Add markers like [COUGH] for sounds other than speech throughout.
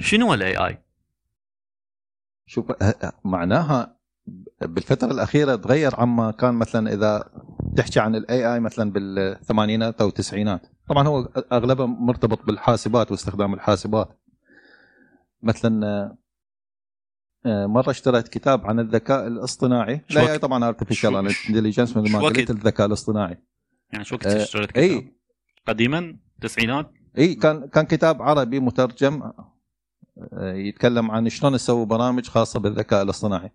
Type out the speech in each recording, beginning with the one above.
شنو ال AI؟ شوف معناها بالفترة الأخيرة تغير عما كان مثلا إذا تحكي عن ال AI مثلا بالثمانينات أو التسعينات طبعا هو أغلبه مرتبط بالحاسبات واستخدام الحاسبات مثلا آه، آه، مرة اشتريت كتاب عن الذكاء الاصطناعي لا يعني طبعا artificial intelligence مثل ما قلت؟ الذكاء الاصطناعي يعني شو وقت آه، اشتريت كتاب؟ اي قديما تسعينات إي كان كان كتاب عربي مترجم آه، يتكلم عن شلون نسوي برامج خاصة بالذكاء الاصطناعي.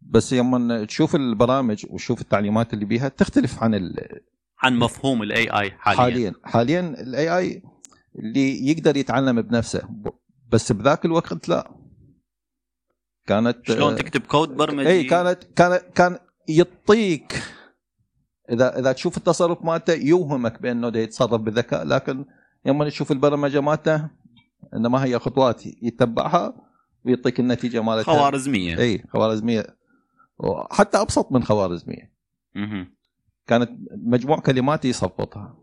بس يوم تشوف البرامج وتشوف التعليمات اللي بيها تختلف عن ال- عن مفهوم ال AI حاليا. حاليا. حاليا ال AI اللي يقدر يتعلم بنفسه. بس بذاك الوقت لا. كانت شلون تكتب كود برمجي؟ اي كانت كان كان يعطيك إذا إذا تشوف التصرف مالته يوهمك بأنه يتصرف بذكاء. لكن لما تشوف البرمجة مالته انه ما هي خطوات يتبعها ويعطيك النتيجة مالتها. خوارزمية. إي خوارزمية. حتى أبسط من خوارزمية. مهم. كانت مجموع كلمات يصفطها.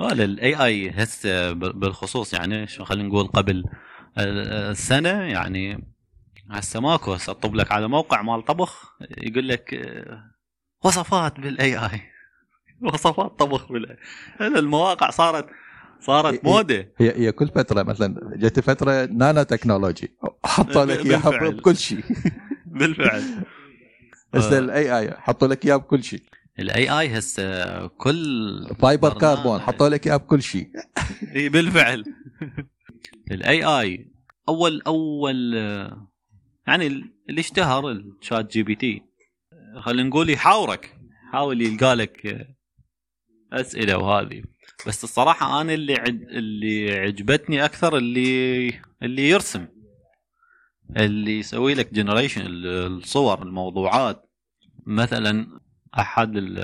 هذا الاي اي هسه بالخصوص يعني شو خلينا نقول قبل ال- السنة يعني هسه ماكو هسه اطب لك على موقع مال طبخ يقول لك وصفات بال AI [LAUGHS] وصفات طبخ بال AI المواقع صارت صارت. موضة. هي هي كل فترة مثلا جت فترة nano technology. حطوا لك [LAUGHS] [LAUGHS] إياها. بكل شيء. بالفعل. هسه. ال AI حطوا لك اياه بكل شيء. ال AI هسه كل fiber carbon حطوا لك اياه بكل شيء. إي بالفعل. [LAUGHS] ال AI اول أول يعني اللي اشتهر ال ChatGPT. خلينا نقول يحاورك يحاول يلقى لك أسئلة وهذه. بس الصراحة أنا اللي عد اللي عجبتني أكثر اللي اللي يرسم. اللي يسوي لك generation الصور الموضوعات. مثلا أحد ال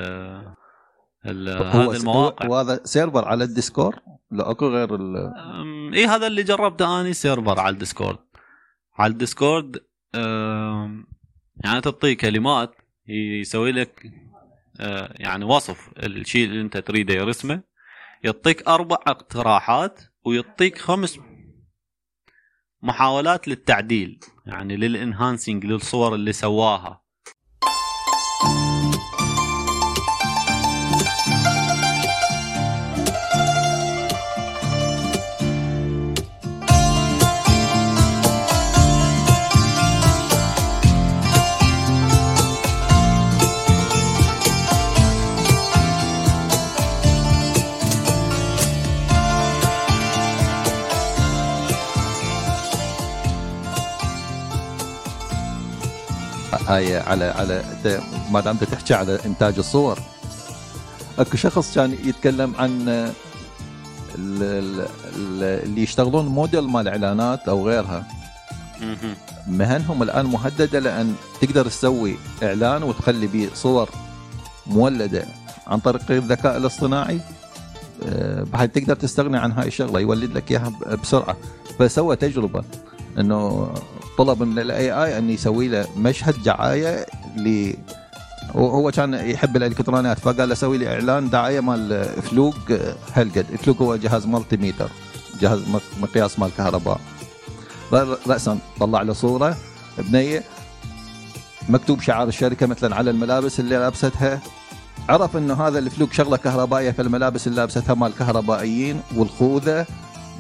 ال هذه المواقع. هو هذا server على ال Discord؟ لا أكو غير ال... إيه هذا اللي جربته اني server على ال Discord. على ال Discord يعني تعطيه كلمات يسوي لك أه، يعني وصف الشيء اللي أنت تريده يرسمه. يعطيك أربع اقتراحات ويعطيك خمس محاولات للتعديل يعني لل enhancing للصور اللي سواها. هاي على على ما دام تحكي على إنتاج الصور. أكو شخص كان يتكلم عن ال- ال- ال- اللي يشتغلون موديل مال إعلانات أو غيرها. مهنهم الآن مهددة لأن تقدر تسوي إعلان وتخلي به صور مولدة عن طريق الذكاء الاصطناعي. آه، بحيث تقدر تستغني عن هاي الشغلة يولد لك إياها بسرعة. فسوى تجربة إنه طلب من ال AI أن يسوي له مشهد دعاية ل هو كان يحب الإلكترونيات فقال له سوي لي إعلان دعاية مال Fluke هلقد Fluke هو جهاز multimeter جهاز مق- مقياس مال كهرباء. راسا طلع له صورة بنية مكتوب شعار الشركة مثلا على الملابس اللي لابستها. عرف إنه هذا ال Fluke شغلة كهربائية فالملابس اللي لابستها مال كهربائيين والخوذة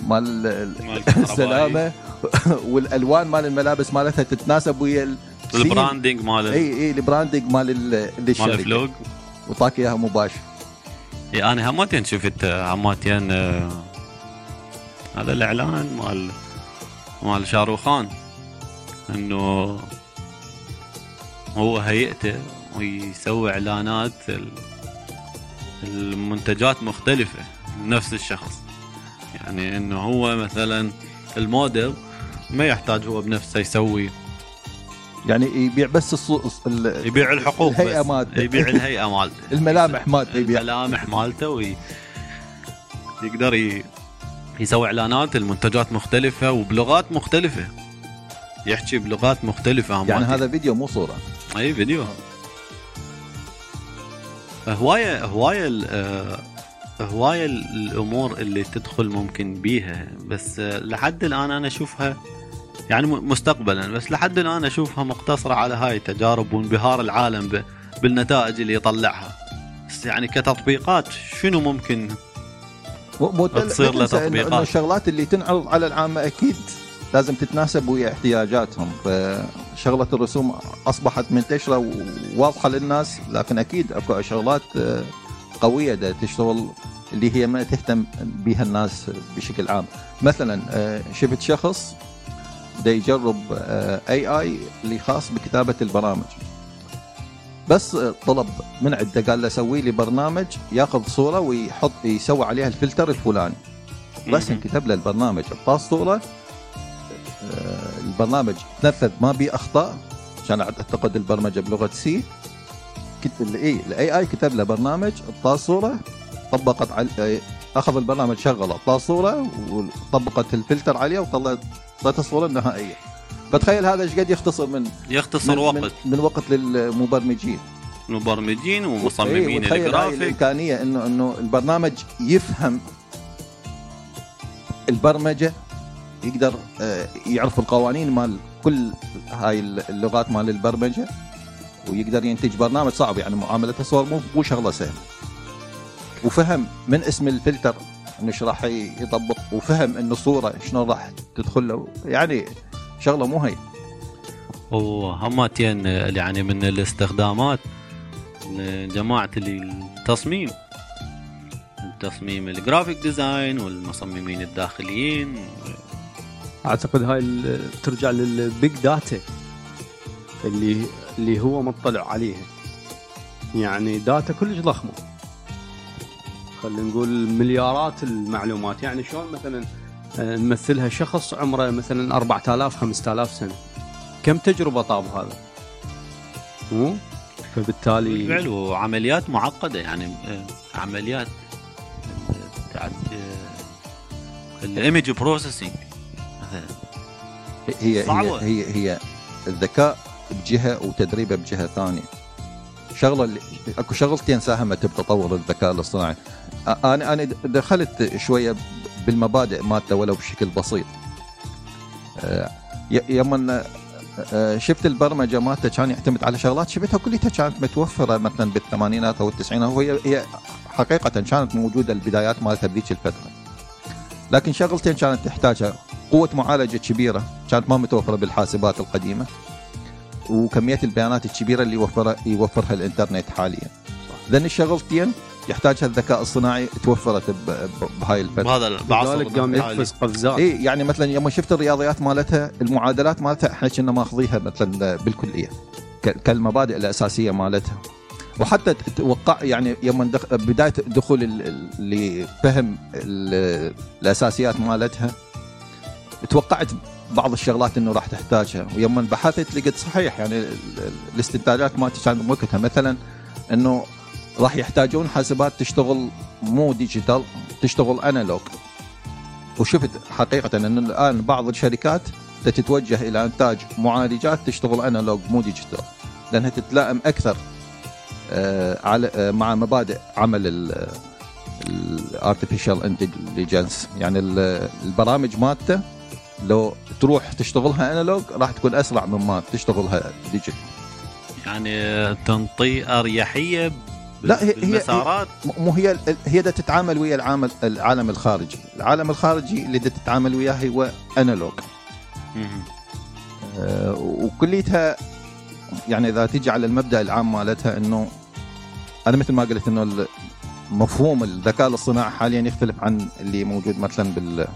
مال. [LAUGHS] السلامة. [LAUGHS] والألوان مال الملابس مالتها تتناسب ويا ال- ال branding مال إي إي البراندنج مال ال- مال الشركة الفلوق. وطاك إياها مباشر. إي أنا همتين شفت همتين آه، هذا الإعلان مال مال شاروخان إنه هو هيئته ويسوي إعلانات ال- المنتجات مختلفة نفس الشخص. يعني إنه هو مثلا الموديل ما يحتاج هو بنفسه يسوي يعني يبيع بس. ال- يبيع الحقوق الهيئة بس. مالته. يبيع الهيئة مالته [LAUGHS] الملامح مالته يبيع الملامح مالته وي... يقدر ي... يسوي إعلانات المنتجات مختلفة وبلغات مختلفة يحكي بلغات مختلفة يعني هماتي. هذا فيديو مو صورة أي فيديو هوايه هواية آه، هواية الأمور اللي تدخل ممكن بيها بس لحد الآن أنا أشوفها يعني مستقبلا بس لحد الآن أشوفها مقتصرة على هاي التجارب وانبهار العالم بالنتائج اللي يطلعها بس يعني كتطبيقات شنو ممكن تصير لا له تنسى إنه- تطبيقات. إنه الشغلات اللي تنعرض على العامه أكيد لازم تتناسب ويا احتياجاتهم فشغله الرسوم أصبحت منتشره وواضحه للناس لكن أكيد أكو شغلات آه، قوية دا تشتغل اللي هي ما تهتم بها الناس بشكل عام. مثلا آه، شفت شخص دا يجرب اي اي اللي خاص بكتابة البرامج. بس آه، طلب من عنده قال له سوي لي برنامج ياخذ صورة ويحط يسوي عليها الفلتر الفلاني. بس. انكتب له البرنامج. اعطاه صورة آه، البرنامج تنفذ ما بيه أخطاء عشان أعتقد البرمجة بلغة C إي ال AI كتب له برنامج اعطاه صورة طبقت على أخذ البرنامج شغله اعطاه صورة وطبقت الفلتر عليه وطلعت طلعت الصورة النهائية. فتخيل هذا إيش قد يختصر من يختصر من, وقت. من, من وقت للمبرمجين. مبرمجين ومصممين هاي الجرافيك. الإمكانية انه إنه البرنامج يفهم البرمجة يقدر آه، يعرف القوانين مال كل هاي اللغات مال البرمجة. ويقدر ينتج برنامج صعب يعني معاملة الصور مو مو شغلة سهلة. وفهم من اسم الفلتر إنه إيش راح يطبق وفهم إنه صوره شلون راح تدخل له. يعني شغلة مو هي. وهماتين يعني من الاستخدامات اللي التصميم. التصميم ال graphic design والمصممين الداخليين. أعتقد هاي ترجع لل big data اللي اللي هو مطلع عليها يعني data كلش ضخمة. خلينا نقول مليارات المعلومات. يعني شلون مثلا آه، نمثلها شخص عمره مثلا 4000 5000 سنة. كم تجربة طاب هذا؟ مو؟ فبالتالي بالفعل وعمليات معقدة. يعني آه، عمليات آه، بتاعت ال image processing مثلا. هي صعبة. هي هي هي الذكاء بجهة وتدريبه بجهة ثانية. شغلة اللي أكو شغلتين ساهمت بتطور الذكاء الاصطناعي. أنا أنا دخلت شوية بالمبادئ مالته ولو بشكل بسيط. يوم شفت البرمجة مالته كان يعتمد على شغلات شفتها كلها كانت متوفرة مثلا بالثمانينات أو التسعينات. وهي هي حقيقة كانت موجودة البدايات مالتها بذيك الفترة. لكن شغلتين كانت تحتاجها. قوة معالجة كبيرة كانت ما متوفرة بالحاسبات القديمة. وكمية البيانات الكبيرة اللي يوفرها يوفرها الإنترنت حاليا. ذن الشغلتين يحتاجها الذكاء الصناعي توفرت بهاي الفترة. بهذا بعصر لذلك قام. يقفز قفزات. اي يعني مثلا يوم شفت الرياضيات مالتها المعادلات مالتها إحنا كنا ماخذيها مثلا بالكلية كالمبادئ الأساسية مالتها. وحتى توقع يعني يوم دخ... بداية دخول ال- اللي فهم ال- الأساسيات مالتها توقعت بعض الشغلات إنه راح تحتاجها. ويوم بحثت لقيت صحيح يعني ال- ال- الاستنتاجات مالتي كانت بوقتها مثلا إنه راح يحتاجون حاسبات تشتغل مو digital تشتغل analog. وشفت حقيقة إن الآن بعض الشركات تتوجه إلى إنتاج معالجات تشتغل analog مو digital. لأنها تتلائم أكثر آه، على آه، مع مبادئ عمل ال artificial intelligence يعني ال- البرامج مالته لو تروح تشتغلها analog راح تكون أسرع مما تشتغلها digital يعني تنطي أريحية لا، هي- هي- بالمسارات؟ مو هي هي دا تتعامل ويا العالم العالم الخارجي. العالم الخارجي اللي دا تتعامل وياه هو انالوج. آه، وكليتها يعني إذا تيجي على المبدأ العام مالتها إنه أنا مثل ما قلت إنه مفهوم الذكاء الاصطناعي حاليا يختلف عن اللي موجود مثلا بال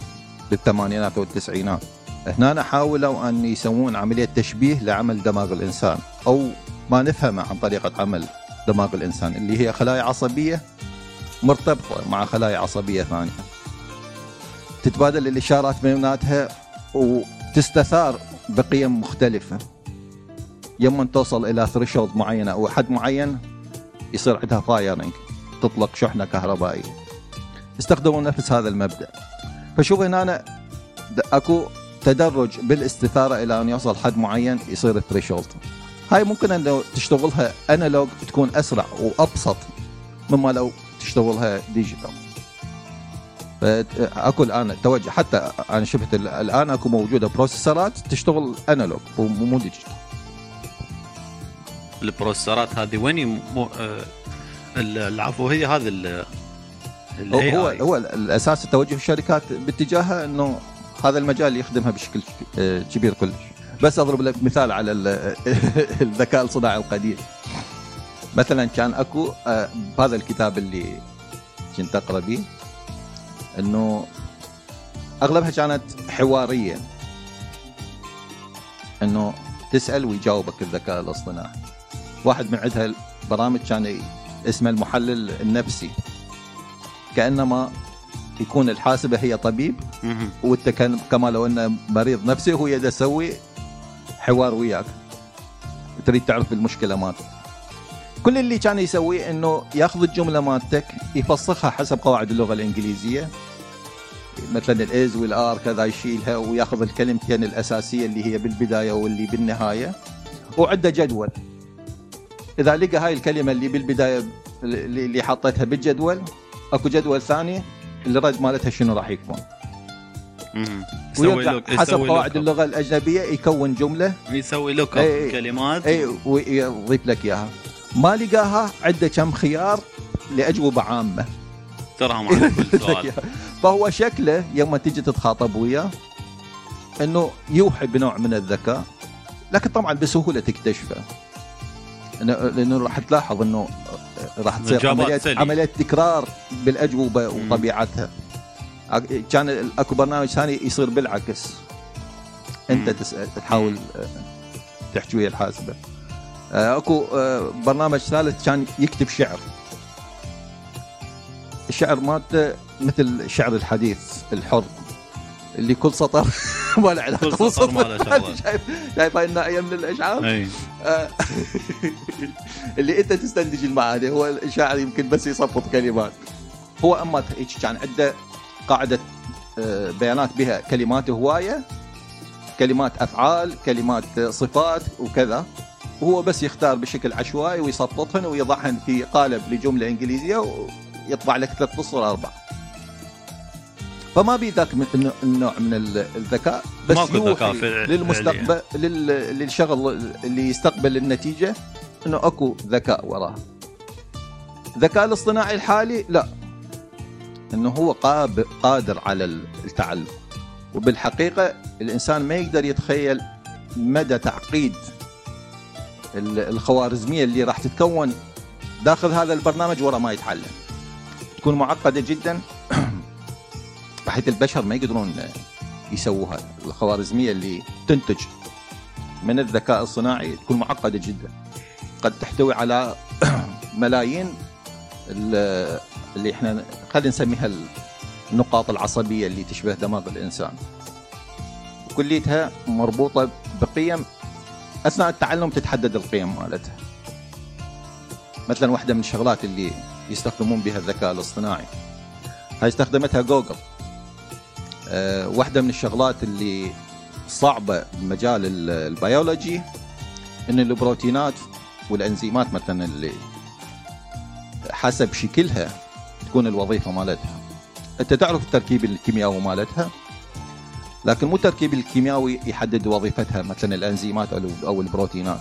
بالثمانينات والتسعينات هنا حاولوا أن يسوون عملية تشبيه لعمل دماغ الإنسان أو ما نفهمه عن طريقة عمل دماغ الإنسان اللي هي خلايا عصبية مرتبطة مع خلايا عصبية ثانية. تتبادل الإشارات بيناتها وتستثار بقيم مختلفة. يوم توصل إلى threshold معينه أو حد معين يصير عندها firing تطلق شحنة كهربائية. استخدموا نفس هذا المبدأ. فشوف هنا أنا أكو تدرج بالاستثارة إلى أن يوصل حد معين يصير ال threshold هاي ممكن انه تشتغلها analog تكون أسرع وأبسط مما لو تشتغلها digital اكو الآن توجه حتى أنا شفت ال- الآن أكو موجودة processor ات تشتغل analog مو digital ال processor ات هذه وين آه، ال- العفو هي ال هو هو, AI. هو الأساس توجه الشركات باتجاهها إنه هذا المجال يخدمها بشكل آه، كبير كلش. بس أضرب لك مثال على ال- [LAUGHS] الذكاء الصناعي القديم. مثلا كان أكو آه، بهذا الكتاب اللي كنت أقرأ به إنه أغلبها كانت حوارية. إنه تسأل ويجاوبك الذكاء الاصطناعي. واحد من عندها البرامج كان اسمه المحلل النفسي. كأنما يكون الحاسبة هي طبيب. وأنت كما لو انه مريض نفسي وهو يده يسوي حوار وياك. تريد تعرف المشكلة مالتك كل اللي كان يسويه إنه ياخذ الجملة مالتك يفسخها حسب قواعد اللغة الإنجليزية. مثلا الاز والار كذا يشيلها وياخذ الكلمتين الأساسية اللي هي بالبداية واللي بالنهاية. وعنده جدول. إذا لقى هاي الكلمة اللي بالبداية اللي حطيتها بالجدول اكو جدول ثاني الرد مالتها شنو راح يكون. لك حسب قواعد اللغة الأجنبية يكون جملة. يسوي لك إي إي. كلمات. اي ويضيف لك إياها. ما لقاها عنده كم خيار لأجوبة عامة. ترهم على كل سؤال. فهو شكله يوم تيجي تتخاطب وياه إنه يوحي بنوع من الذكاء لكن طبعا بسهولة تكتشفه. لأنه راح تلاحظ إنه راح تصير سلي. عمليه تكرار بالأجوبة وطبيعتها. كان أكو برنامج ثاني يصير بالعكس. أنت. تسال تحاول آه، تحكي ويا الحاسبة. آه، أكو آه، برنامج ثالث كان يكتب شعر. الشعر مالته مثل الشعر الحديث الحر. اللي كل سطر [LAUGHS] ما له علاقة كل سطر ما له شغلة. [LAUGHS] شايف شايف هاي النوعيه من الإشعار؟ آه، [LAUGHS] اللي أنت تستنتج المعاني هو الشاعر يمكن بس يصفط كلمات. هو أما هيك كان عنده قاعدة آه، بيانات بها كلمات هواية كلمات أفعال كلمات آه، صفات وكذا. وهو بس يختار بشكل عشوائي ويصفطهن ويضعهن في قالب لجملة إنجليزية ويطبع لك ثلاث اسطر أربع. فما بي ذاك من- النوع- من ال- الذكاء بس ماكو ذكاء. للمستقبل لل- للشغل اللي يستقبل النتيجة إنه أكو ذكاء وراها. الذكاء الاصطناعي الحالي لا. إنه هو قاب- قادر على التعلم. وبالحقيقة الإنسان ما يقدر يتخيل مدى تعقيد ال- الخوارزمية اللي راح تتكون داخل هذا البرنامج ورا ما يتعلم. تكون معقدة جدا بحيث البشر ما يقدرون يسووها. الخوارزمية اللي تنتج من الذكاء الصناعي تكون معقدة جدا. قد تحتوي على [CLEARS THROAT] ملايين ال- اللي إحنا خلينا نسميها النقاط العصبية اللي تشبه دماغ الإنسان. كليتها مربوطة بقيم أثناء التعلم تتحدد القيم مالتها. مثلا واحدة من الشغلات اللي يستخدمون بها الذكاء الاصطناعي. هاي استخدمتها جوجل. أه واحدة من الشغلات اللي صعبة بمجال ال- البيولوجي إن البروتينات والإنزيمات مثلا اللي حسب شكلها تكون الوظيفة مالتها. أنت تعرف التركيب الكيميائي مالتها لكن مو التركيب الكيميائي يحدد وظيفتها مثلا الإنزيمات أو البروتينات.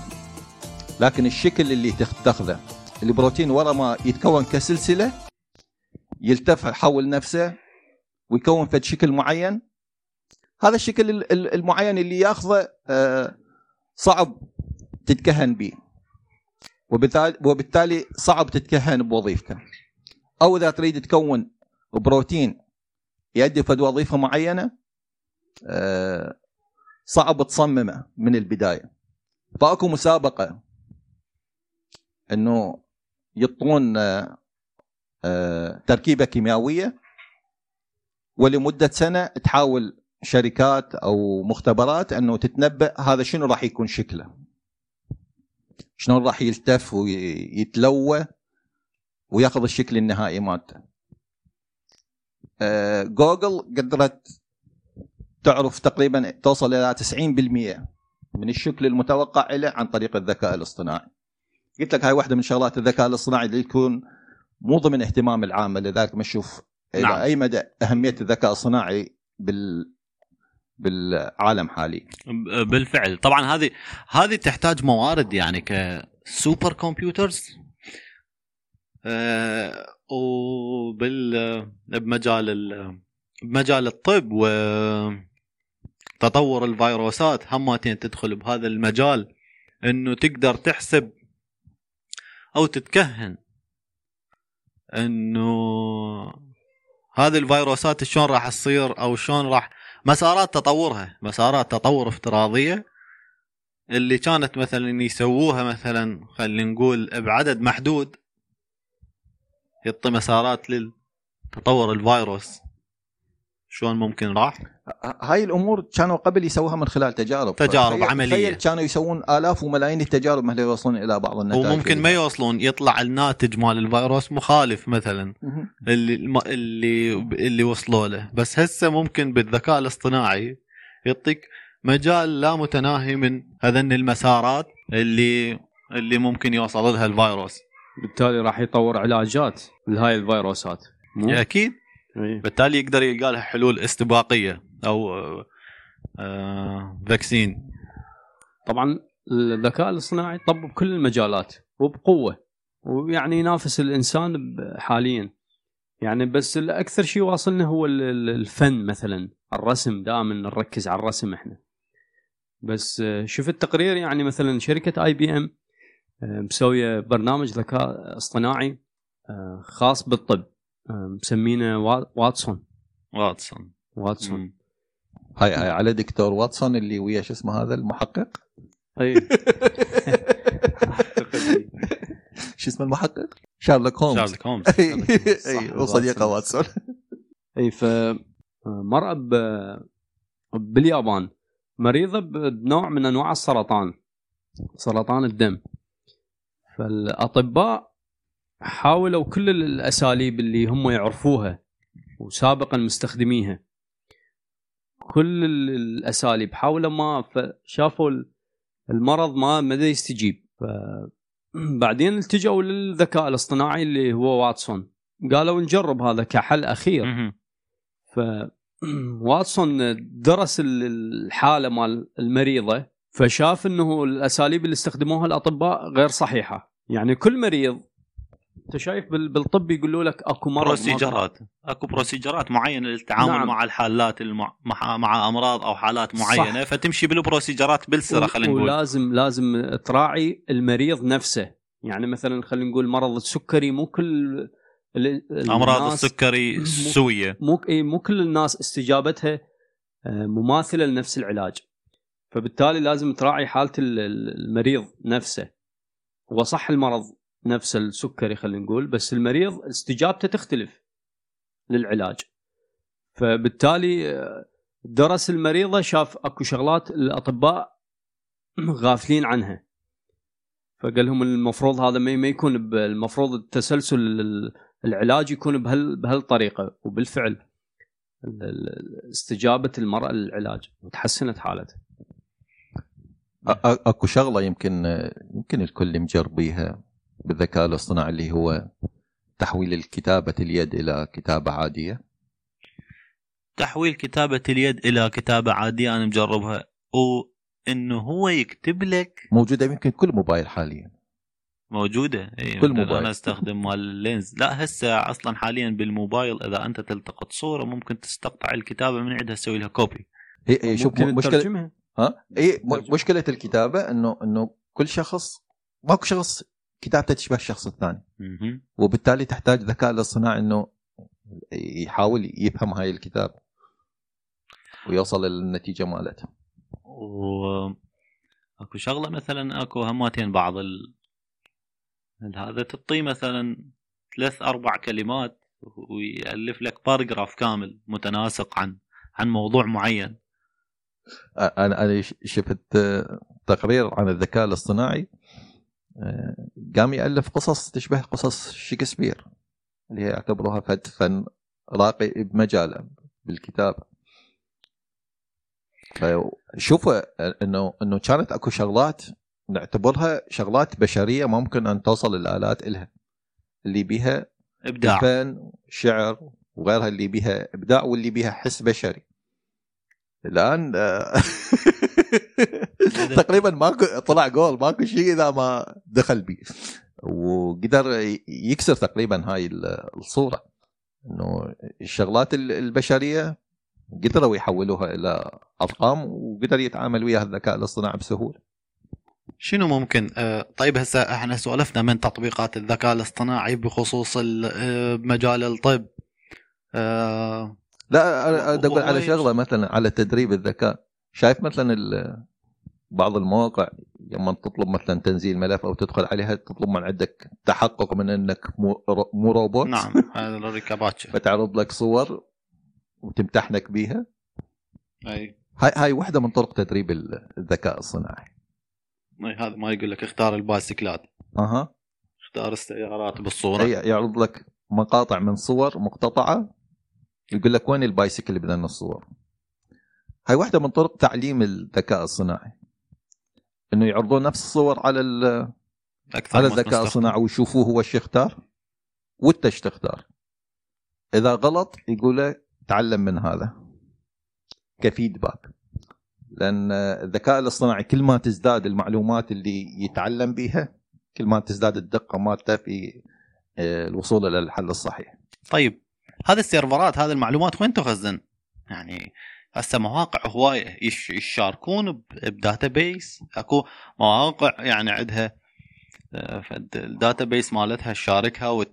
لكن الشكل اللي تاخذه البروتين ورا ما يتكون كسلسلة يلتف حول نفسه ويكون فد شكل معين. هذا الشكل ال- ال- المعين اللي ياخذه آه، صعب تتكهن به وبالتالي صعب تتكهن بوظيفته. أو إذا تريد تكون بروتين يؤدي فد وظيفة معينة آه، صعب تصممه من البداية. فأكو مسابقة إنه يعطون آه، تركيبة كيميائية ولمدة سنة تحاول شركات أو مختبرات أنه تتنبأ هذا شنو راح يكون شكله. شلون راح يلتف ويتلوى ويأخذ الشكل النهائي مالته. آه، جوجل قدرت تعرف تقريبا توصل إلى 90% من الشكل المتوقع له عن طريق الذكاء الاصطناعي. قلت لك هاي واحدة من شغلات الذكاء الاصطناعي اللي تكون مو ضمن اهتمام العامه لذلك ما نشوف إلى نعم. أي مدى أهمية الذكاء الصناعي بال بالعالم حاليا بالفعل طبعا هذه هذه تحتاج موارد يعني كسوبر كمبيوترز آه، وبال بمجال ال- بمجال الطب وتطور الفيروسات همتين تدخل بهذا المجال إنه تقدر تحسب أو تتكهن إنه هذه الفيروسات شلون راح تصير أو شلون راح مسارات تطورها. مسارات تطور افتراضية اللي كانت مثلا يسووها مثلا خلينا نقول بعدد محدود يعطي مسارات لتطور الفيروس. شلون ممكن راح؟ هاي الأمور كانوا قبل يسووها من خلال تجارب. تجارب عملية. تخيل كانوا يسوون آلاف وملايين التجارب ما يوصلون إلى بعض النتائج وممكن ما يوصلون يطلع الناتج مال الفيروس مخالف مثلا. اللي اللي اللي وصلوا له. بس هسه ممكن بالذكاء الاصطناعي يعطيك مجال لا متناهي من هذن المسارات اللي اللي ممكن يوصل لها الفيروس. بالتالي راح يطور علاجات لهاي الفيروسات. مو؟ أكيد. إيه. بالتالي يقدر يلقى لها حلول استباقية أو آه، آه فاكسين طبعا الذكاء الاصطناعي طب بكل المجالات وبقوة ويعني ينافس الإنسان حاليا. يعني بس الأكثر شيء واصلنا هو ال- ال- الفن مثلا الرسم دائما نركز على الرسم إحنا. بس آه، شفت تقرير يعني مثلا شركة IBM مسوية برنامج ذكاء اصطناعي آه، خاص بالطب. مسمينه وا- واتسون. واتسون. واتسون. هاي هاي على دكتور واتسون اللي ويا شو اسمه هذا المحقق؟ أي. [LAUGHS] شو اسمه المحقق؟ شارلوك هولمز. شارلوك هومز أي. وصديقه [LAUGHS] واتسون. أي ف مرأة ب- باليابان. مريضة ب- بنوع من أنواع السرطان. سرطان الدم. فالأطباء حاولوا كل الأساليب اللي هم يعرفوها وسابقا مستخدميها. كل ال- الأساليب. حاولوا ما فشافوا ال- المرض ما ما دا يستجيب. بعدين التجوا للذكاء الاصطناعي اللي هو واتسون. قالوا نجرب هذا كحل أخير. ف واتسون درس ال- الحالة مال المريضة. فشاف إنه الأساليب اللي استخدموها الأطباء غير صحيحة. يعني كل مريض أنت شايف بال- بالطب يقولوا لك أكو مرض procedure ات. أكو procedure ات معينة للتعامل نعم. مع الحالات المع... مع... مع أمراض أو حالات معينة فتمشي بال procedure ات بالسره خلينا نقول. ولازم لازم تراعي المريض نفسه. يعني مثلا خلينا نقول مرض السكري مو كل أمراض السكري سوية. مو إيه، مو كل الناس استجابتها آه، مماثلة لنفس العلاج. فبالتالي لازم تراعي حالة ال- ال- المريض نفسه. هو صح المرض نفس السكري خلينا نقول بس المريض استجابته تختلف للعلاج. فبالتالي آه، درس المريضة شاف أكو شغلات الأطباء غافلين عنها. فقال لهم المفروض هذا ما يكون المفروض التسلسل ال- العلاج يكون بهال بهالطريقة. وبالفعل ال- ال- استجابه المرأة للعلاج وتحسنت حالتها. أكو شغلة يمكن يمكن الكل مجربيها بالذكاء الاصطناعي اللي هو تحويل الكتابة اليد إلى كتابة عادية. تحويل كتابة اليد إلى كتابة عادية أنا مجربها. وانه هو يكتب لك موجودة يمكن كل موبايل حاليا. موجودة. إي كل موبايل. أنا أستخدم مال ال lens لا هسه أصلا حاليا بالموبايل إذا أنت تلتقط صورة ممكن تستقطع الكتابة من عندها تسوي لها copy هي هي شوف تترجمها. ها؟ إي ترجمة. مشكلة الكتابة انه إنه كل شخص ماكو شخص كتابته تشبه الشخص الثاني. وبالتالي تحتاج ذكاء الاصطناعي إنه يحاول يفهم هاي الكتاب ويوصل للنتيجة مالته. و اكو شغلة مثلا أكو هماتين بعض ال... هذا تعطيه مثلا ثلاث أربع كلمات ويألف لك باراجراف كامل متناسق عن عن موضوع معين. أنا أنا شفت تقرير عن الذكاء الاصطناعي قام يألف قصص تشبه قصص شكسبير اللي هي يعتبروها فد فن راقي بمجاله بالكتابه فشوفوا انه إنه كانت أكو شغلات نعتبرها شغلات بشرية ممكن أن توصل الآلات إلها اللي بها إبداع. فن شعر وغيرها اللي بيها إبداع واللي بيها حس بشري. الآن آه، [LAUGHS] [LAUGHS] تقريبا ماكو طلع جول ماكو شيء إذا ما دخل بيه. وقدر يكسر تقريبا هاي ال- الصورة. إنه الشغلات ال- البشرية قدروا يحولوها إلى أرقام وقدر يتعامل وياها الذكاء الاصطناعي بسهولة. شنو ممكن؟ آه، طيب هسه إحنا سولفنا من تطبيقات الذكاء الاصطناعي بخصوص آه، مجال الطب. آه، لا أقول على شغلة مثلا على تدريب الذكاء. شايف مثلا بعض المواقع لما تطلب مثلا تنزيل ملف أو تدخل عليها تطلب من عندك تحقق من إنك مو رو- مو روبوت. نعم هذا الركبات. فتعرض لك صور وتمتحنك بيها. أي. هاي هاي واحدة من طرق تدريب ال- الذكاء الصناعي. هذا ما يقول لك اختار البايسكلات. أها. اختار السيارات بالصورة. هي يعرض لك مقاطع من صور مقتطعة. يقول لك وين البايسكل اللي بين الصور. هاي واحدة من طرق تعليم الذكاء الصناعي. إنه يعرضون نفس الصور على ال- على الذكاء. الصناعي ويشوفوه هو إيش يختار وأنت إيش تختار إذا غلط يقول تعلم من هذا كفيدباك لأن الذكاء الاصطناعي كل ما تزداد المعلومات اللي يتعلم بها كل ما تزداد الدقة مالته في آه، الوصول إلى الحل الصحيح طيب هذه السيرفرات هذه المعلومات وين تخزن؟ يعني هسه مواقع هوايه يش- يشاركون بداتا بيس اكو مواقع يعني عندها ال data base مالتها تشاركها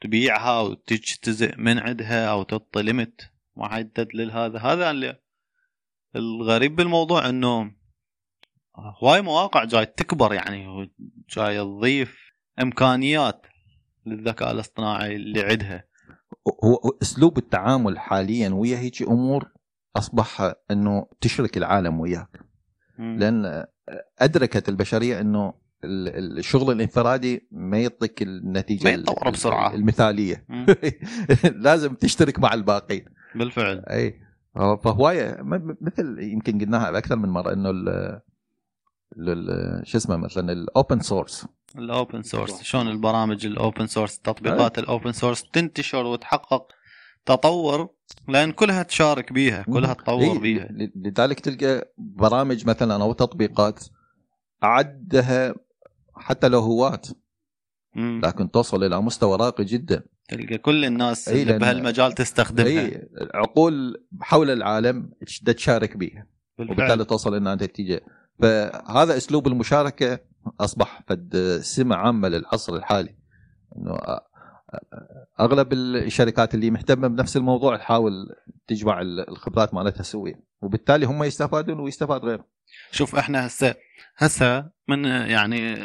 وتبيعها وتجتزئ من عندها أو تعطي limit محدد لهذا هذا اللي الغريب بالموضوع إنه هواي مواقع جاي تكبر يعني جاي تضيف إمكانيات للذكاء الاصطناعي اللي عندها. هو هو أسلوب التعامل حاليا ويا هيك أمور أصبح إنه تشرك العالم وياك. لأن أدركت البشرية إنه ال- الشغل الانفرادي ما يعطيك النتيجة ما يتطور بسرعة. المثالية. [LAUGHS] لازم تشترك مع الباقين. بالفعل. أي. فهواية مثل يمكن قلناها أكثر من مرة إنه ال- ال- شو اسمه مثلا الاوبن سورس الاوبن سورس شلون البرامج ال open source تطبيقات ال open source تنتشر وتحقق تطور لأن كلها تشارك بيها كلها تطور بيها. لذلك تلقى برامج مثلا أو تطبيقات عدها حتى لو هواة. لكن توصل إلى مستوى راقي جدا. تلقى كل الناس اللي بهالمجال تستخدمها. إي عقول حول العالم تش- تشارك بيها. وبالتالي توصل إلى نتيجه فهذا أسلوب المشاركة أصبح فد سمة عامة للعصر الحالي. إنه أغلب الشركات اللي مهتمة بنفس الموضوع تحاول تجمع ال- الخبرات مالتها سويا وبالتالي هم يستفادون ويستفاد غيرهم. شوف إحنا هسه هسه من يعني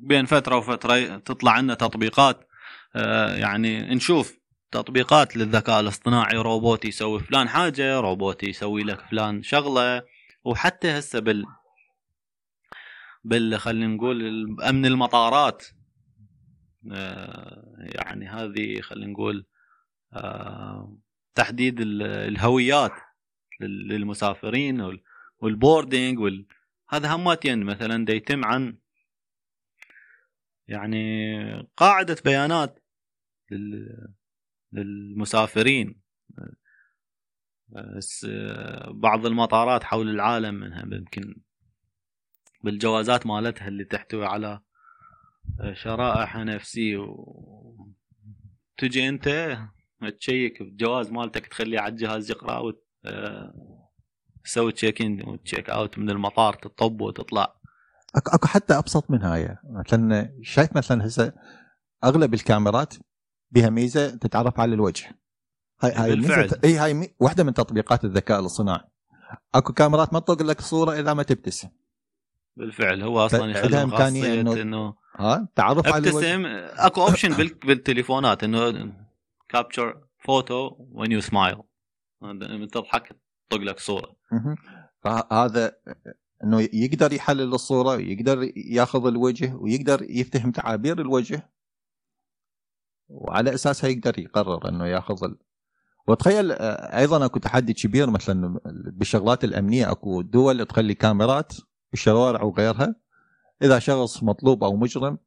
بين فترة وفترة تطلع عنا تطبيقات آه، يعني نشوف تطبيقات للذكاء الاصطناعي روبوت يسوي فلان حاجة روبوت يسوي لك فلان شغلة وحتى هسه بال بال خلينا نقول أمن المطارات يعني هذه خلينا نقول آه، تحديد ال- الهويات لل- للمسافرين وال- والبوردنج وال... هذا هماتين مثلا دا يتم عن يعني قاعدة بيانات لل... للمسافرين. بس بعض المطارات حول العالم منها يمكن بالجوازات مالتها اللي تحتوي على شرائح نفسي و... تجي انت check الجواز مالتك تخليه على الجهاز يقرأ وت... تسوي check in و check out من المطار تطب وتطلع. اكو أكو حتى أبسط من هاي. مثلا شايف مثلا هسه أغلب الكاميرات بها ميزة تتعرف على الوجه. هاي هاي بالفعل. إي هاي مي- واحدة من تطبيقات الذكاء الصناعي أكو كاميرات ما تطق لك صورة إذا ما تبتسم. بالفعل. هو أصلا يخلي إمكانية خاصية إنه إنه ها؟ تعرف على أبتسم. أكو option بال... بالتليفونات إنه capture photo when you smile لما تضحك طق لك صورة. فهذا إنه يقدر يحلل الصورة يقدر ياخذ الوجه ويقدر يفتهم تعابير الوجه. وعلى أساسها يقدر يقرر إنه ياخذ ال... وتخيل آه، أيضا أكو تحدي كبير مثلا بالشغلات الأمنية. أكو دول تخلي كاميرات بالشوارع وغيرها إذا شخص مطلوب أو مجرم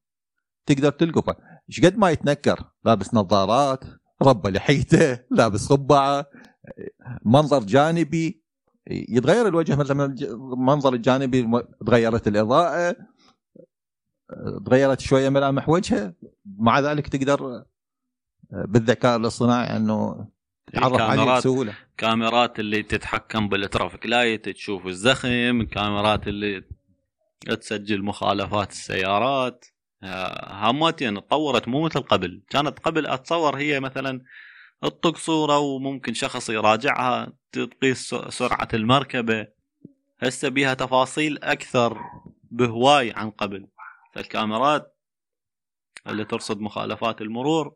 تقدر تلقفه إيش قد ما يتنكر؟ لابس نظارات ربى لحيته [LAUGHS] لابس قبعه منظر جانبي. يتغير الوجه مثلا المنظر الجانبي تغيرت الإضاءة تغيرت شوية ملامح وجهه. مع ذلك تقدر بالذكاء الاصطناعي أنه تعرف عليه بسهولة. كاميرات اللي تتحكم بال traffic. light تشوف الزخم كاميرات اللي تسجل مخالفات السيارات. آه، هاماتين تطورت مو مثل قبل. كانت قبل أتصور هي مثلا تطق صورة وممكن شخص يراجعها تقيس سرعة المركبة. هسه بيها تفاصيل أكثر بهواي عن قبل. الكاميرات اللي ترصد مخالفات المرور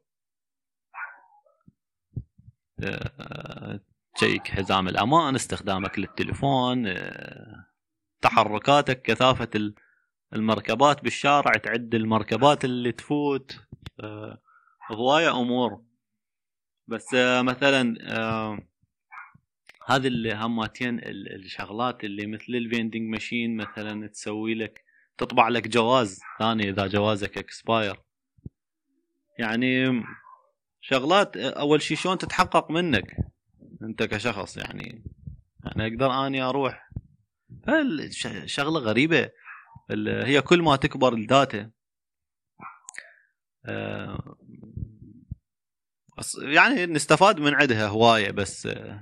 تشيك حزام الأمان استخدامك للتليفون آه، تحركاتك كثافة ال- المركبات بالشارع تعد المركبات اللي تفوت آه، هواية أمور. بس آه، مثلا هذه اللي هماتين ال- الشغلات اللي مثل ال vending machine مثلا تسوي لك تطبع لك جواز ثاني إذا جوازك expire يعني شغلات أول شيء شلون تتحقق منك؟ أنت كشخص يعني يعني أقدر أني أروح. شغلة غريبة هي كل ما تكبر ال data آه، يعني نستفاد من عندها هواية بس آه،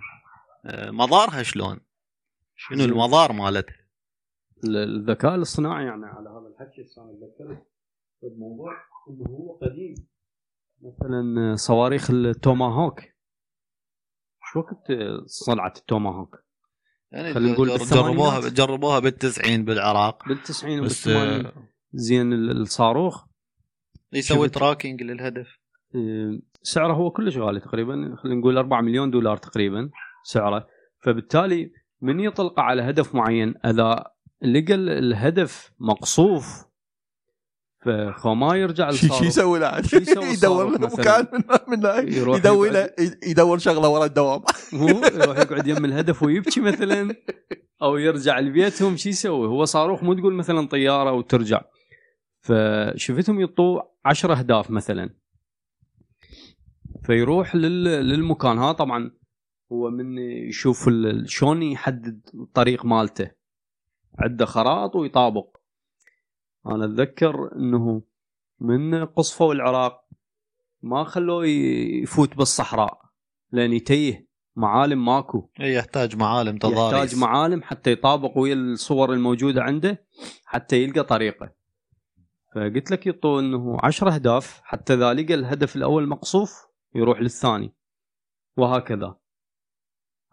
مضارها شلون؟ شنو المضار مالتها؟ ال- الذكاء الاصطناعي يعني على هذا الحكي أنا تذكرت الموضوع إنه هو قديم. مثلا صواريخ التوماهوك. شو وقت صنعت التوماهوك؟ يعني خلينا نقول. جربوها جربوها بالتسعين بالعراق. بالتسعين بس آه، زين ال- الصاروخ. يسوي تراكنج للهدف. آه، سعره هو كلش غالي تقريبا. خلينا نقول 4 مليون دولار تقريبا سعره. فبالتالي من يطلق على هدف معين؟ أذا لقى ال- الهدف مقصوف فخو ما يرجع شو شو يسوي له؟ [LAUGHS] يدور له؟ مكان من, من يدور له يدور شغلة ورا الدوام. [LAUGHS] هو يروح يقعد يم الهدف ويبكي مثلا أو يرجع لبيتهم. شو يسوي؟ هو صاروخ مو تقول مثلا طيارة وترجع. فشفتهم يطوا عشر أهداف مثلا. فيروح لل... للمكان. ها طبعا هو من يشوف ال- شلون يحدد الطريق مالته. عنده خرائط ويطابق. أنا أتذكر إنه من قصفوا العراق ما خلوه يفوت بالصحراء لأن يتيه معالم ماكو. إيه، يحتاج معالم تضاريس. يحتاج معالم حتى يطابق ويا الصور الموجودة عنده حتى يلقى طريقة. فقلت لك يطو إنه عشر أهداف حتى إذا لقى الهدف الأول مقصوف يروح للثاني. وهكذا.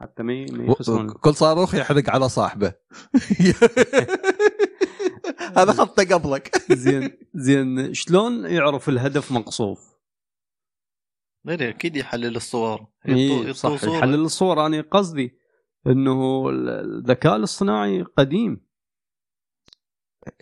حتى ما يخسرون كل صاروخ يحرق على صاحبه. [LAUGHS] [LAUGHS] هذا خطه قبلك [LAUGHS] زين زين شلون يعرف الهدف مقصوف؟ إيه، أكيد يحلل الصور يطو- يطو صح صورة. يحلل الصور أنا قصدي إنه الذكاء الاصطناعي قديم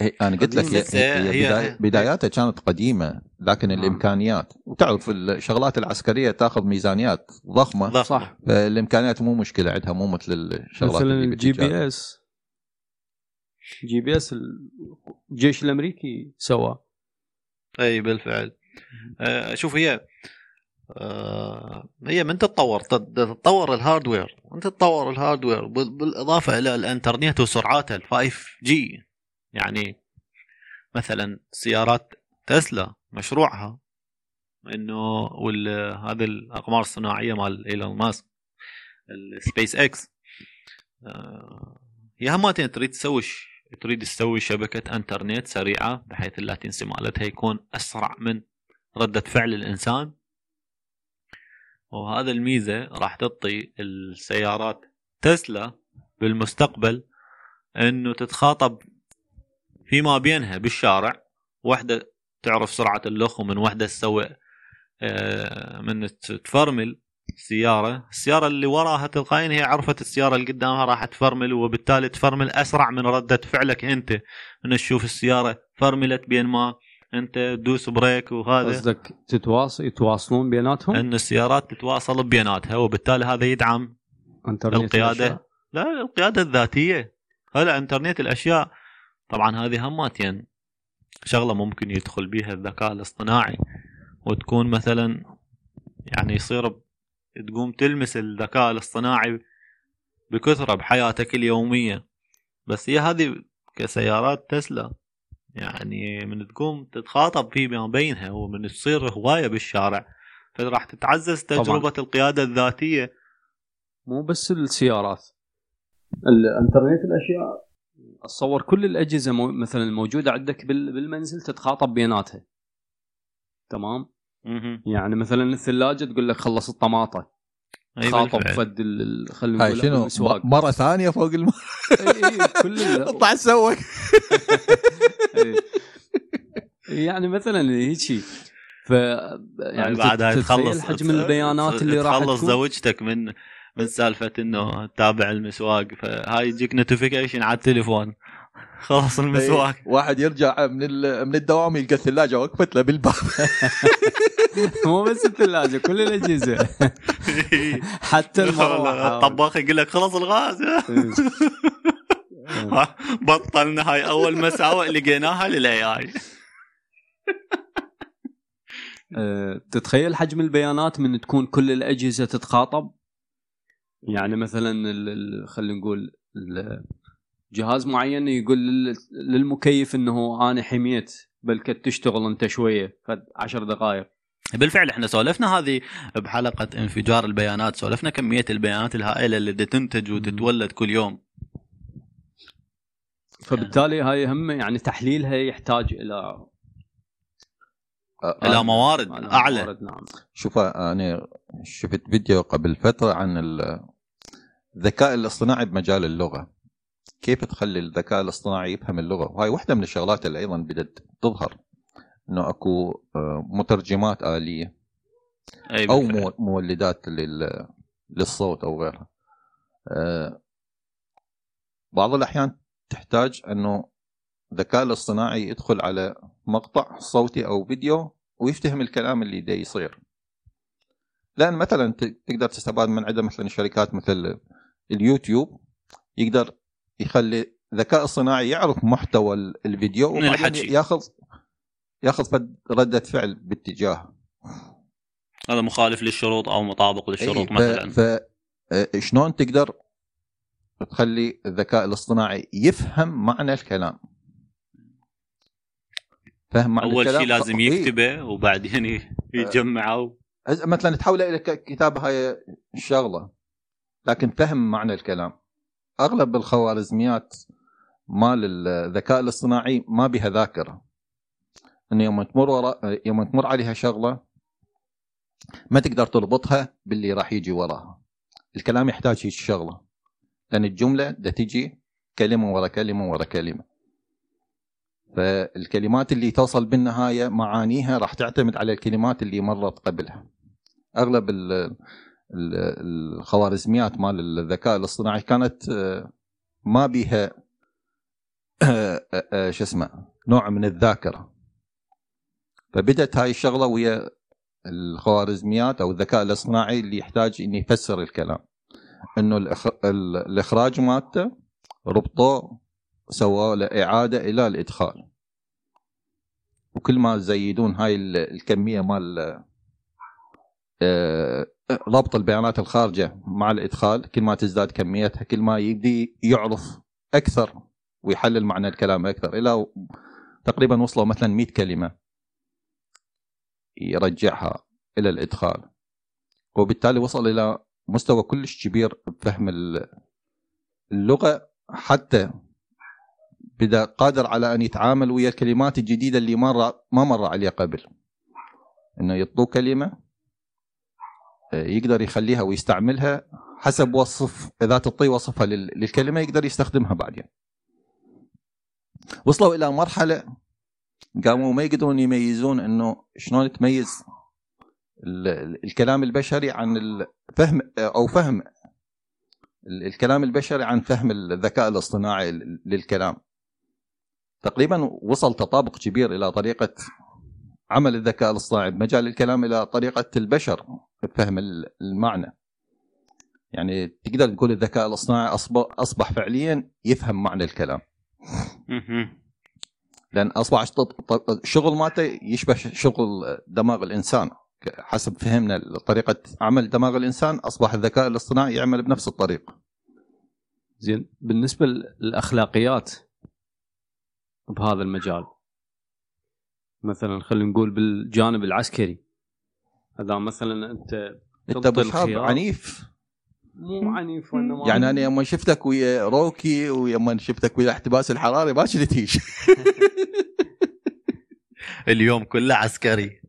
هي- أنا قلت لك هي هي- هي بداياتها كانت قديمة لكن نعم. الإمكانيات وتعرف الشغلات العسكرية تأخذ ميزانيات ضخمة ضخمة. صح. فالإمكانيات مو مشكلة عندها مو مثل الشغلات مثلا اللي الجي. بي إس جي بي اس الجيش الأمريكي سوى أي بالفعل. آه، شوف هي آه، هي من تتطور تت- تتطور ال hardware. وانت تتطور ال hardware بال- بالإضافة إلى الإنترنت وسرعاته ال 5 G يعني مثلا سيارات تسلا مشروعها إنه هذه الأقمار الصناعية مال إيلون ماسك السبيس إكس. آه، هي هماتين تريد تسوي تريد تسوي شبكة انترنت سريعة بحيث ال latency مالتها يكون أسرع من ردة فعل الإنسان. وهذا الميزة راح تعطي السيارات تسلا بالمستقبل إنه تتخاطب فيما بينها بالشارع. واحدة تعرف سرعة اللخ ومن واحدة تسوي آه، من تفرمل. سيارة. السيارة اللي وراها تلقائيا هي عرفت السيارة اللي قدامها راح تفرمل وبالتالي تفرمل أسرع من ردة فعلك أنت. انه تشوف السيارة فرملت بين ما أنت تدوس بريك وهذا. قصدك تتواصل يتواصلون بيناتهم؟ إن السيارات تتواصل بيناتها وبالتالي هذا يدعم القيادة. الأشياء. لا القيادة الذاتية. هلا إنترنت الأشياء. طبعا هذه هماتين. شغلة ممكن يدخل بيها الذكاء الاصطناعي وتكون مثلا يعني يصير تقوم تلمس الذكاء الاصطناعي بكثرة بحياتك اليومية. بس هي هذه كسيارات تسلا. يعني من تقوم تتخاطب فيه ما بينها ومن تصير هواية بالشارع. فراح تتعزز طبعاً. تجربة القيادة الذاتية. مو بس السيارات. الانترنت الأشياء. اتصور كل الأجهزة مو مثلا الموجودة عندك بال- بالمنزل تتخاطب بيناتها. تمام. يعني مثلا الثلاجة تقول لك خلص الطماطة. خاطب. فد ال- خلينا هاي نقول شنو؟ المسواق مرة ثانية فوق الم... إي كل ال- [LAUGHS] اطلع تسوق. [LAUGHS] يعني مثلا هيجي. ف يعني بعدها تخلص حجم البيانات اللي راح تخلص زوجتك من من سالفة إنه تتابع المسواق. فهاي يجيك notification على التليفون. خلص المسواق واحد يرجع من ال... من الدوام يلقى الثلاجة وقفت له بالباب. [LAUGHS] مو بس الثلاجة كل الأجهزة. [LAUGHS] حتى المروحه الطباخ يقول لك خلص الغاز. [LAUGHS] بطلنا هاي أول مساوئ لقيناها للإي آي. أه، تتخيل حجم البيانات من تكون كل الأجهزة تتخاطب؟ يعني مثلا ال- ال- خلينا نقول ال- جهاز معين يقول لل- للمكيف إنه أنا حميت بل كنت تشتغل أنت شوية فد عشر دقائق. بالفعل إحنا سولفنا هذه بحلقة انفجار البيانات سولفنا كمية البيانات الهائلة اللي تنتج وتتولد كل يوم. فبالتالي هاي هم يعني تحليلها يحتاج إلى إلى موارد إلى أعلى. موارد، نعم. شوف أنا شفت فيديو قبل فترة عن ال- الذكاء الاصطناعي بمجال اللغة. كيف تخلي الذكاء الاصطناعي يفهم اللغة؟ وهاي واحدة من الشغلات اللي أيضا بدات تظهر إنه أكو آه، مترجمات آلية أي أو بالفعل. مولدات لل- للصوت أو غيرها. آه، بعض الأحيان تحتاج إنه الذكاء الاصطناعي يدخل على مقطع صوتي أو فيديو ويفتهم الكلام اللي دا يصير. لأن مثلا تقدر تستفاد من عندها مثلا شركات مثل اليوتيوب يقدر يخلي الذكاء الصناعي يعرف محتوى ال- الفيديو من الحكي. ياخذ ياخذ ردة فعل باتجاه هذا مخالف للشروط أو مطابق للشروط إيه، ف- مثلا. ف آه، شلون تقدر تخلي الذكاء الاصطناعي يفهم معنى الكلام؟ فهم معنى أول شيء لازم إيه. يكتبه وبعدين يجمعه هز- مثلا تحوله إلى ك- كتاب هاي الشغلة لكن فهم معنى الكلام. أغلب الخوارزميات مال الذكاء الاصطناعي ما بها ذاكرة. انه يوم تمر ورا يوم تمر عليها شغلة ما تقدر تربطها باللي راح يجي وراها. الكلام يحتاج هيك شغلة. لأن الجملة ده تجي كلمة ورا كلمة ورا كلمة. فالكلمات اللي توصل بالنهاية معانيها راح تعتمد على الكلمات اللي مرت قبلها. أغلب الخوارزميات مال الذكاء الاصطناعي كانت آه، ما بيها آه، آه، شو اسمه نوع من الذاكرة. فبدت هاي الشغلة ويا الخوارزميات أو الذكاء الاصطناعي اللي يحتاج إنه يفسر الكلام. إنه الإخراج مالته ربطوه سووا له اعاده إلى الإدخال. وكل ما تزيدون هاي ال- الكمية مال ربط البيانات الخارجة مع الإدخال كل ما تزداد كميتها كل ما يبدي يعرف أكثر ويحلل معنى الكلام أكثر. إلى تقريبا وصلوا مثلا 100 كلمة يرجعها إلى الإدخال. وبالتالي وصل إلى مستوى كلش كبير بفهم ال- اللغة حتى بدا قادر على أن يتعامل ويا الكلمات الجديدة اللي مر ما مر عليه قبل. إنه يطلو كلمة يقدر يخليها ويستعملها حسب وصف اذا تعطيه وصفها لل- للكلمة يقدر يستخدمها بعدين وصلوا إلى مرحلة قاموا ما يقدرون يميزون إنه شلون تميز ال- ال- الكلام البشري عن الفهم أو فهم ال- الكلام البشري عن فهم الذكاء الاصطناعي للكلام. تقريبا وصل تطابق كبير إلى طريقة عمل الذكاء الاصطناعي بمجال الكلام إلى طريقة البشر. بفهم ال- المعنى. يعني تقدر تقول الذكاء الاصطناعي اصبح أصبح فعليا يفهم معنى الكلام. لأن أصبح الشغل مالته يشبه شغل دماغ الإنسان. حسب فهمنا طريقة عمل دماغ الإنسان أصبح الذكاء الاصطناعي يعمل بنفس الطريقة زين بالنسبة للأخلاقيات بهذا المجال مثلا خلينا نقول بالجانب العسكري. اذا مثلا أنت أنت ابو. عنيف. مو عنيف وإنما يعني أنا يوم شفتك ويا روكي ويوم شفتك ويا احتباس الحراري ما شلتيش [LAUGHS] اليوم كله عسكري.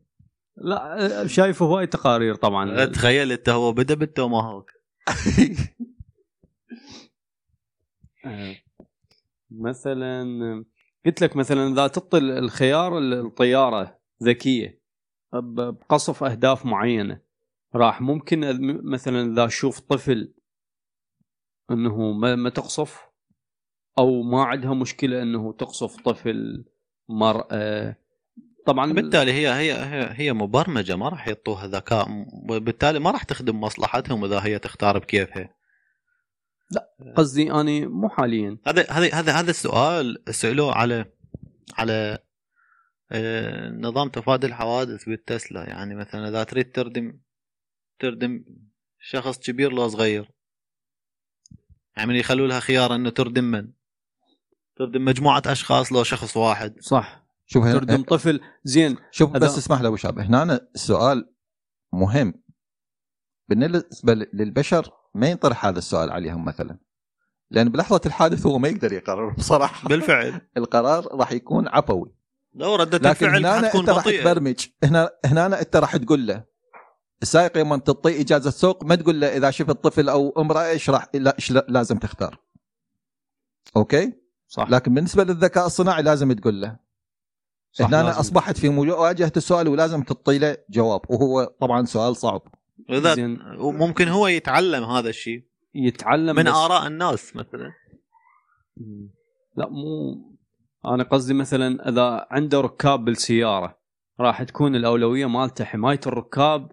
لا شايفه هواي تقارير طبعا. تخيل أنت هو بدأ بالتوماهوك [LAUGHS] آه، مثلا قلت لك مثلا إذا تبطل الخيار الطيارة ذكية. بقصف أهداف معينة. راح ممكن مثلا إذا أشوف طفل إنه ما, ما تقصف أو ما عندها مشكلة إنه تقصف طفل مرأة. طبعا بالتالي هي هي هي, مبرمجة ما راح يعطوها ذكاء. وبالتالي ما راح تخدم مصلحتهم إذا هي تختار بكيفها. قصدي أني مو حاليا. هذا هذا هذا هذا السؤال سألوه على على نظام تفادي الحوادث بالتسلا. يعني مثلا إذا تريد تردم تردم شخص كبير لو صغير يعني يخلوا لها خيار إنه تردم من؟ تردم مجموعة أشخاص لو شخص واحد. صح. شوف هنا- تردم طفل. زين. شوف هذا- بس اسمح لي أبو شاب هنا أنا السؤال مهم. بالنسبة للبشر ما ينطرح هذا السؤال عليهم مثلا؟ لأن بلحظة الحادث هو ما يقدر يقرر بصراحة. بالفعل. [LAUGHS] القرار راح يكون عفوي. لو ردة لكن الفعل هنا انت راح تبرمج. هنا هنا انت راح تقول له السائق يوم تعطيه إجازة سوق ما تقول له إذا شفت طفل أو امرأة إيش راح لا إيش لا- لازم تختار. أوكي؟ صح. لكن بالنسبة للذكاء الصناعي لازم تقول له. صح هنا أنا. أصبحت في مواجهه السؤال ولازم تعطي له جواب وهو طبعا سؤال صعب. زين. ممكن هو يتعلم هذا الشيء. يتعلم من آراء الناس مثلا. لا مو أنا قصدي مثلا إذا عنده ركاب بالسيارة راح تكون الأولوية مالته حماية الركاب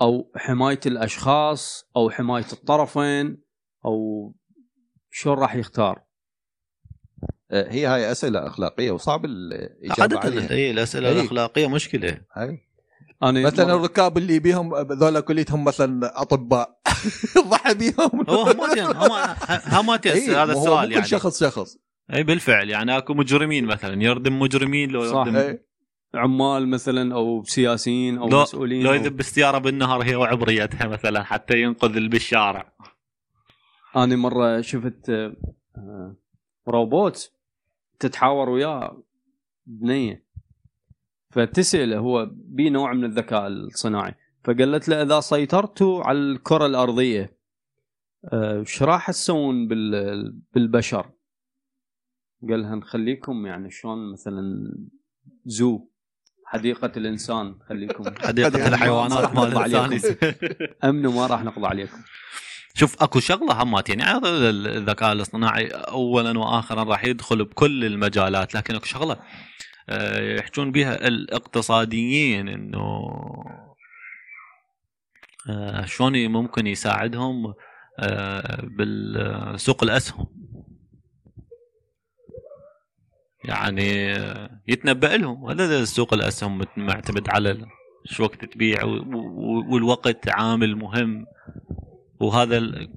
أو حماية الأشخاص أو حماية الطرفين أو شلون راح يختار؟ آه، هي هاي أسئلة أخلاقية وصعب الاجابه عادة عليها اي الأسئلة إيه. الأخلاقية مشكلة هاي. أنا مثلا الركاب اللي بيهم ذولا كليتهم مثلا أطباء [LAUGHS] ضحى بيهم هو هم- هماتين إيه، هذا السؤال مو كل يعني شخص شخص اي بالفعل يعني أكو مجرمين مثلا يردم مجرمين لو صح. يردم إيه. عمال مثلا أو سياسيين أو لو- مسؤولين لو. يذب السياره بالنهار هي وعبريتها مثلا حتى ينقذ اللي بالشارع أنا مرة شفت آه، روبوت تتحاور وياه بنية فتسأله هو بي نوع من الذكاء الصناعي فقالت له إذا سيطرتوا على الكرة الأرضية آه، إيش راح تسوون بال- بالبشر؟ قال لها نخليكم يعني شلون مثلا زو حديقة الإنسان خليكم. [LAUGHS] حديقة الحيوانات مال نقضي عليكم. الثاني. [LAUGHS] امنوا ما راح نقضي عليكم. شوف أكو شغلة همات يعني هذا الذكاء الاصطناعي اولا واخرا راح يدخل بكل المجالات لكن أكو شغلة آه، يحجون بها الاقتصاديين إنه آه، شلون ممكن يساعدهم آه، بالسوق الأسهم. يعني يتنبأ لهم. هذا سوق الاسهم معتمد على شو وقت تبيع والوقت عامل مهم. وهذا ال...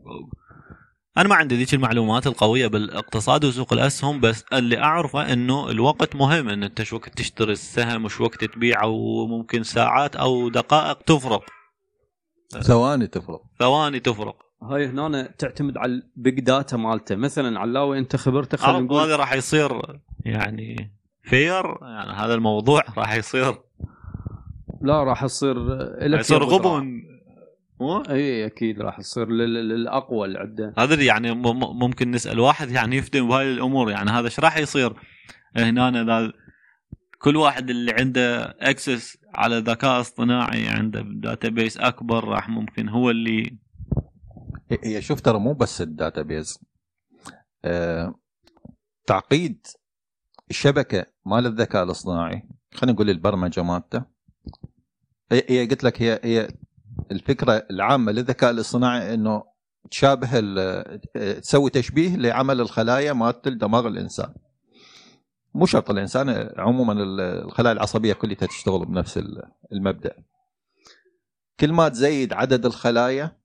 أنا ما عندي ذيك المعلومات القوية بالاقتصاد وسوق الاسهم بس اللي أعرفه إنه الوقت مهم إن أنت شو وقت تشتري السهم وشو وقت تبيعه وممكن ساعات أو دقائق تفرق. ثواني تفرق. ثواني تفرق. هاي هنا تعتمد على ال big data مالته. مثلا علاوي أنت خبرتك خلينا نقول هذا راح يصير يعني fair يعني هذا الموضوع راح يصير. لا راح يصير لك يصير غبن. مو؟ إي أكيد راح يصير لل- للأقوى اللي عنده هذا اللي يعني ممكن نسأل واحد يعني يفتهم بهاي الأمور. يعني هذا إيش راح يصير؟ هنا إذا كل واحد اللي عنده access على ذكاء اصطناعي عنده data base أكبر راح ممكن هو اللي هي شوف ترى مو بس الداتابيز آه، تعقيد الشبكة مال الذكاء الاصطناعي. خلينا نقول البرمجة مالته. هي قلت لك هي هي الفكرة العامة للذكاء الاصطناعي إنه تشابه تسوي تشبيه لعمل الخلايا مالت دماغ الإنسان. مو شرط الإنسان عموما ال- الخلايا العصبية كلها تشتغل بنفس ال- المبدأ. كل ما تزيد عدد الخلايا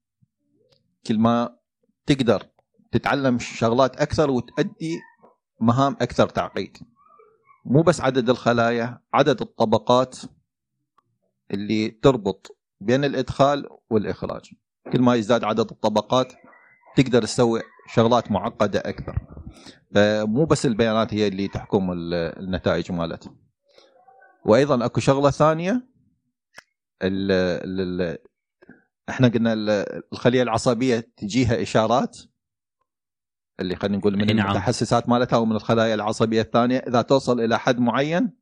كل ما تقدر تتعلم شغلات أكثر وتؤدي مهام أكثر تعقيد. مو بس عدد الخلايا عدد الطبقات اللي تربط بين الإدخال والإخراج. كل ما يزداد عدد الطبقات تقدر تسوي شغلات معقدة أكثر. مو بس البيانات هي اللي تحكم النتائج مالتها. وأيضا أكو شغلة ثانية ال ال إحنا قلنا الخلية العصبية تجيها إشارات. اللي خلينا نقول من نعم. المتحسسات مالتها ومن الخلايا العصبية الثانية. إذا توصل إلى حد معين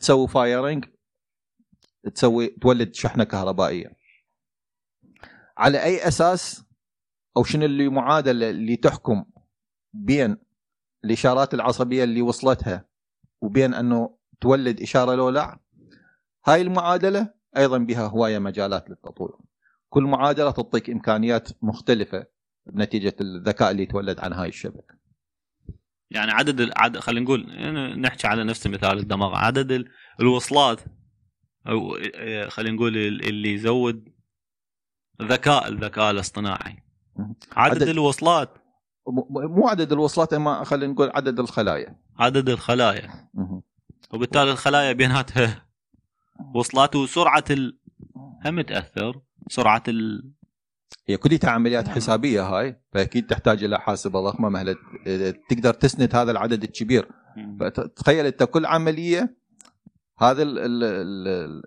تسوي فايرنج تسوي تولد شحنة كهربائية. على أي أساس أو شنو اللي معادله اللي تحكم بين الإشارات العصبية اللي وصلتها وبين أنه تولد إشارة لو لا هاي المعادلة أيضا بها هواية مجالات للتطوير. كل معادلة تعطيك إمكانيات مختلفة. نتيجة الذكاء اللي يتولد عن هاي الشبكة. يعني عدد العدد خلينا نقول نحكي على نفس مثال الدماغ. عدد ال- الوصلات أو آه، خلينا نقول ال- اللي يزود ذكاء الذكاء الاصطناعي. عدد, عدد- الوصلات. مو عدد الوصلات إما خلينا نقول عدد الخلايا. عدد الخلايا. وبالتالي الخلايا بيناتها وصلات وسرعة ال... هم تأثر سرعة ال... هي كلها عمليات حسابية هاي فأكيد تحتاج إلى حاسبه ضخمه مهلة تقدر تسند هذا العدد الكبير. فتخيل أنت كل عملية هذا ال ال ال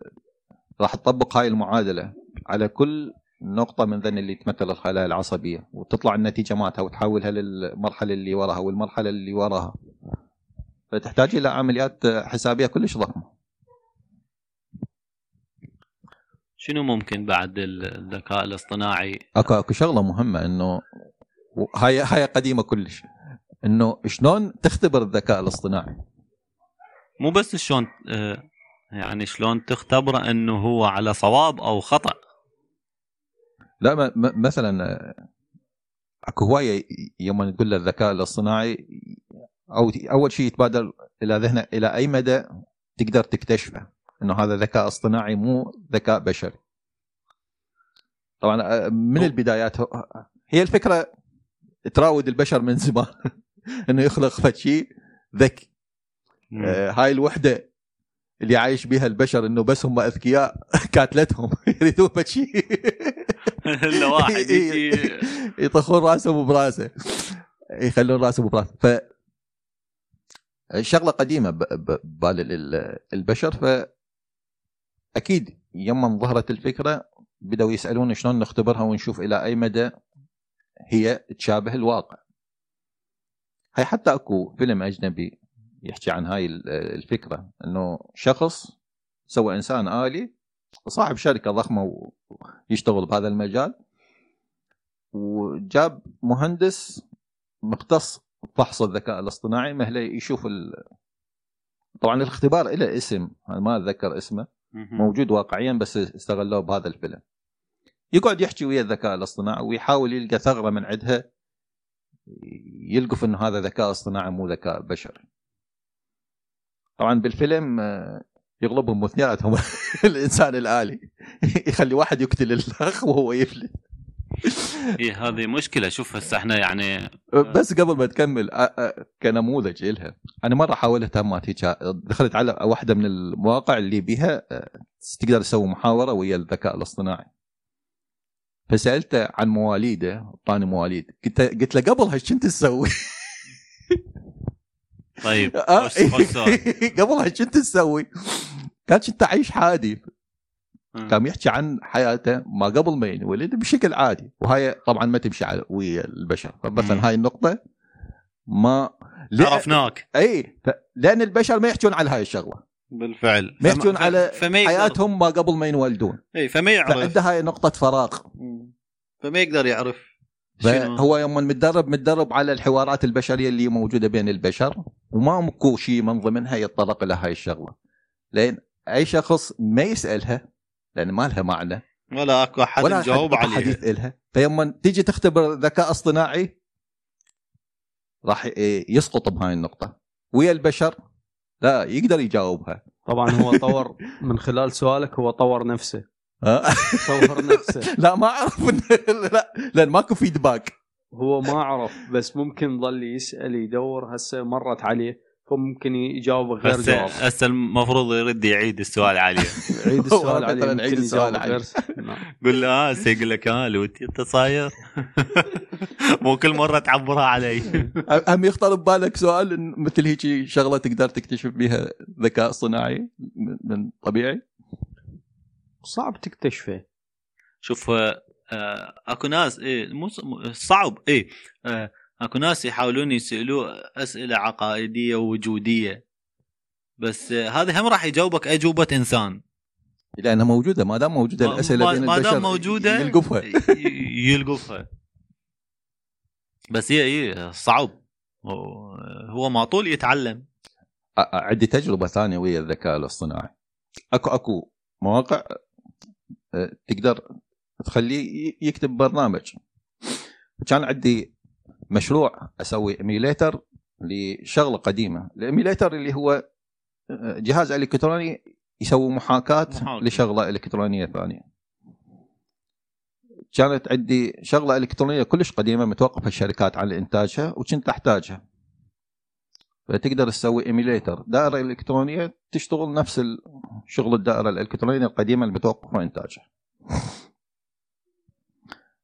راح تطبق هاي المعادلة على كل نقطة من ذن اللي تمثل الخلايا العصبية وتطلع النتيجة مالتها وتحولها للمرحلة اللي وراها والمرحلة اللي وراها. فتحتاج إلى عمليات حسابية كلش ضخمة. شنو ممكن بعد الذكاء الاصطناعي؟ اكو أكو شغلة مهمة إنه هاي هاي قديمة كلش. إنه شلون تختبر الذكاء الاصطناعي؟ مو بس شلون آه، يعني شلون تختبره إنه هو على صواب أو خطأ. لا مثلا آه، أكو هواية يوم نقول له الذكاء الاصطناعي أو أول شيء يتبادر إلى ذهنه إلى أي مدى تقدر تكتشفه. إنه هذا ذكاء اصطناعي مو ذكاء بشري. طبعا آه، من البدايات هي الفكرة تراود البشر من زمان [LAUGHS] إنه يخلق فد شيء ذكي آه، هاي الوحدة اللي عايش بها البشر إنه بس هم أذكياء [LAUGHS] كاتلتهم [LAUGHS] يريدون فد شيء الا واحد يطخون راسهم براسه. يخلون راسهم براسه ف شغلة قديمة ببال ال- البشر. ف أكيد يوم ظهرت الفكرة بدأوا يسألون شلون نختبرها ونشوف إلى أي مدى هي تشابه الواقع. هاي حتى أكو فيلم أجنبي يحكي عن هاي ال- الفكرة إنه شخص سوى إنسان آلي صاحب شركة ضخمة ويشتغل بهذا المجال وجاب مهندس مختص بفحص الذكاء الاصطناعي مهلة يشوف ال... طبعا الاختبار له اسم أنا ما أتذكر اسمه موجود واقعيا بس استغلوه بهذا الفيلم. يقعد يحكي ويا الذكاء الاصطناعي ويحاول يلقى ثغرة من عندها يلقف إنه هذا ذكاء اصطناعي مو ذكاء بشري طبعا بالفيلم آه، يغلبهم اثنيناتهم [LAUGHS] الإنسان الآلي. يخلي واحد يقتل الأخ وهو يفلت. إيه هذه مشكلة شوف هسه إحنا يعني بس قبل ما تكمل أ- أ- كنموذج لها أنا مرة حاولت همات هيك دخلت على واحدة من المواقع اللي بيها تقدر تسوي محاورة ويا الذكاء الاصطناعي فسالته عن مواليده اعطاني مواليد قلت قلت له قبل هاش كنت تسوي؟ طيب. [LAUGHS] [LAUGHS] قبل هاش كنت تسوي؟ كان كنت عايش عادي آه. كان يحكي عن حياته ما قبل ما ينولد بشكل عادي. وهاي طبعا ما تمشي على ويا البشر. فمثلا هاي النقطة ما عرفناك. إي. لأن البشر ما يحكون على هاي الشغلة. بالفعل. ما يحكون فما- على فما حياتهم ما قبل ما ينولدون. إي فما يعرف. فعنده هاي نقطة فراغ. فما يقدر يعرف فهو يوم متدرب متدرب على الحوارات البشرية اللي موجودة بين البشر وما مكو شيء من ضمنها يتطرق إلى هاي الشغلة. لأن أي شخص ما يسألها لأن ما لها معنى. ولا أكو أحد ولا يجاوب أحد عليه. حديث إلها. فيوم تيجي تختبر ذكاء اصطناعي راح يسقط بهاي النقطة. ويا البشر لا يقدر يجاوبها. طبعا هو طور من خلال سؤالك هو طور نفسه. ها؟ يصور نفسه. [LAUGHS] لا ما أعرف. لا لأن ماكو فيدباك هو ما عرف بس ممكن ظل يسأل يدور هسه مرت عليه. فممكن يجاوب غير بس جواب. هسه المفروض يرد يعيد السؤال عليه. [LAUGHS] عيد السؤال عليه عيد السؤال يجاوب عليه. غير [LAUGHS] نعم. قول له آه هسه يقول لك آه لوتي أنت صاير. [LAUGHS] مو كل مرة تعبرها علي. هم يخطر ببالك سؤال مثل هيك شغلة تقدر تكتشف بها ذكاء صناعي من- من طبيعي؟ صعب تكتشفه. شوف آه، آه، أكو ناس إيه مو ص- مو- صعب إيه آه، اكو ناس يحاولون يسالوه أسئلة عقائدية ووجودية بس هذا هم راح يجاوبك اجوبه إنسان. لأنها موجودة ما دام موجودة ما- الأسئلة ما- بين ما دام موجودة، يلقفها. يلقفها. بس هي صعب. هو- ما طول يتعلم. عندي تجربة ثانية ويا الذكاء الاصطناعي. أكو أكو مواقع تقدر تخليه يكتب برنامج. كان عندي مشروع أسوي emulator لشغلة قديمة. ال emulator اللي هو آه، جهاز إلكتروني يسوي محاكاة. لشغلة إلكترونية ثانية. كانت عندي شغلة إلكترونية كلش قديمة متوقفة الشركات عن إنتاجها وكنت أحتاجها. فتقدر تسوي ايميليتر دائرة إلكترونية تشتغل نفس شغل الدائرة الإلكترونية القديمة المتوقفة إنتاجها.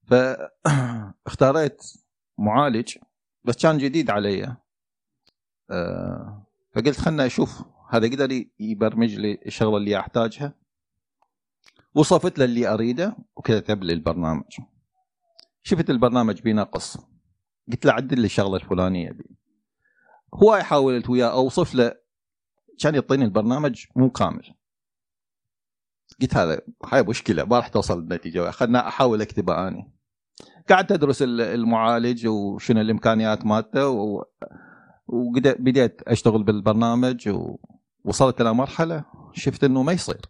فاختاريت [COUGHS] معالج بس كان جديد علي. آه، فقلت خلنا أشوف هذا يقدر ي- يبرمج لي الشغلة اللي أحتاجها. وصفت له اللي أريده وكتب لي البرنامج. شفت البرنامج بينقص. قلت له عدل لي الشغلة الفلانية دي. هو حاولت وياه أوصف له كان يعطيني البرنامج مو كامل. قلت هذا هاي مشكلة ما راح توصل النتيجه خلنا أحاول أكتبه اني قعدت ادرس ال- المعالج وشنو الإمكانيات مالته و... وبديت أشتغل بالبرنامج ووصلت إلى مرحلة شفت إنه ما يصير. [LAUGHS]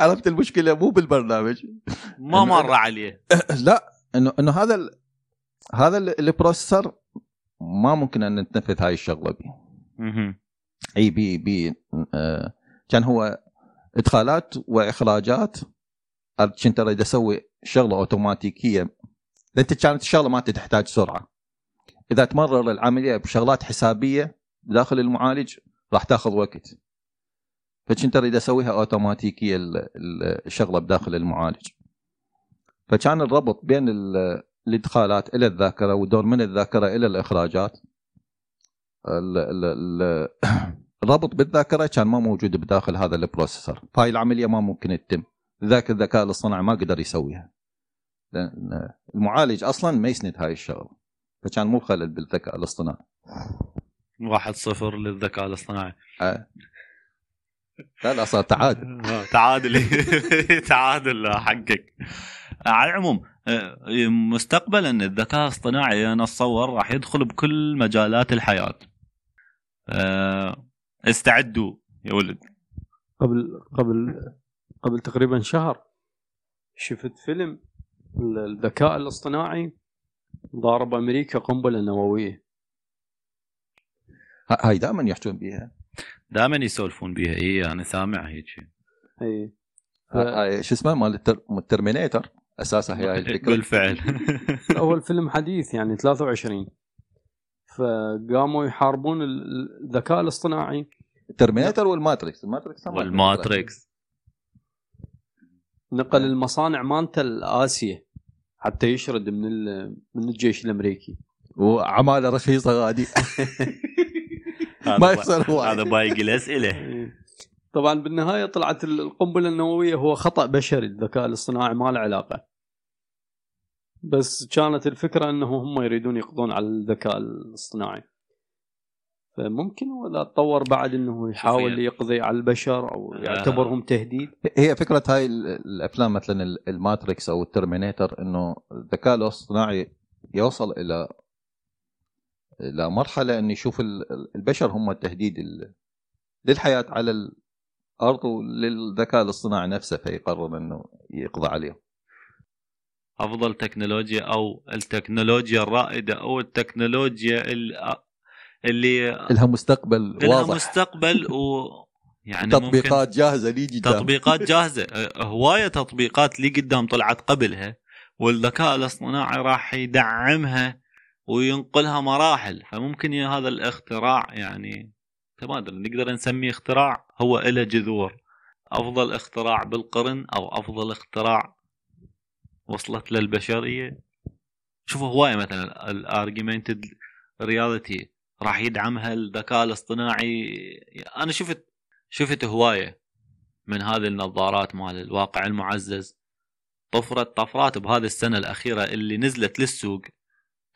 عرفت المشكلة؟ مو بالبرنامج. ما مر عليه. [CLEARS THROAT] لا انه إنه هذا ال... هذا ال- ال processor ما ممكن أن نتنفذ هاي الشغلة به. أي بي بي آه كان هو إدخالات وإخراجات كنت اريد أسوي شغلة أوتوماتيكية أنت كانت الشغلة ما تحتاج سرعة. إذا تمرر العملية بشغلات حسابية داخل المعالج راح تأخذ وقت. فكنت اريد أسويها أوتوماتيكية ال- ال- الشغلة بداخل المعالج. فكان الربط بين ال- الإدخالات إلى الذاكرة والدور من الذاكرة إلى الإخراجات. ال- ال- ال- [COUGHS] الربط بالذاكرة كان ما موجود بداخل هذا ال processor فهاي العملية ما ممكن تتم. ذاك الذكاء الاصطناعي ما قدر يسويها. لأن المعالج أصلا ما يسند هاي الشغله فكان مو خلل بالذكاء الاصطناعي. واحد صفر للذكاء الاصطناعي. آه. لا لا صار تعادل. [LAUGHS] تعادل. [LAUGHS] تعادل حقك. على العموم آه، مستقبلا الذكاء الاصطناعي أنا أتصور راح يدخل بكل مجالات الحياة. آه، استعدوا يا ولد. قبل قبل قبل تقريبا شهر شفت فيلم الذكاء الاصطناعي ضارب أمريكا قنبلة نووية. ها- هاي دائما يحجون بها دائما يسولفون بها إي أنا سامع هيك إي. هاي شو اسمه؟ مال ال Ter- ال Terminator. أساسا هي هاي الفكرة. بالفعل. [LAUGHS] أول فيلم حديث يعني 23 فقاموا يحاربون ال- الذكاء الاصطناعي. الترمينيتر والماتريكس. الماتريكس والماتريكس. نقل المصانع مالته لآسيا حتى يشرد من ال- من الجيش الأمريكي. وعماله رخيصة غادي [LAUGHS] هذا ما يخسر هو هذا باقي الأسئلة. إيه. طبعا بالنهاية طلعت ال- القنبلة النووية هو خطأ بشري الذكاء الاصطناعي ما له علاقة. بس كانت الفكرة إنه هم يريدون يقضون على الذكاء الاصطناعي. فممكن ولا تطور بعد إنه يحاول يقضي على البشر أو يعتبرهم تهديد؟ هي فكرة هاي ال- الأفلام مثلا ال- ال Matrix أو ال Terminator إنه الذكاء الاصطناعي يوصل إلى إلى مرحلة إنه يشوف ال- البشر هم التهديد ال- للحياة على الأرض وللذكاء الاصطناعي نفسه فيقرر إنه يقضي عليهم. أفضل تكنولوجيا أو التكنولوجيا الرائدة أو التكنولوجيا ال- اللي لها مستقبل لها واضح. مستقبل و يعني تطبيقات جاهزة لي قدام. تطبيقات جاهزة. هواية تطبيقات لي قدام طلعت قبلها والذكاء الاصطناعي راح يدعمها وينقلها مراحل. فممكن هذا الاختراع يعني ما ادري نقدر نسميه اختراع هو له جذور. أفضل اختراع بالقرن أو أفضل اختراع وصلت للبشرية. شوفوا هواية مثلا ال augmented reality راح يدعمها الذكاء الاصطناعي. أنا شفت شفت هواية من هذه النظارات مال الواقع المعزز. طفرت طفرات بهذه السنة الأخيرة اللي نزلت للسوق.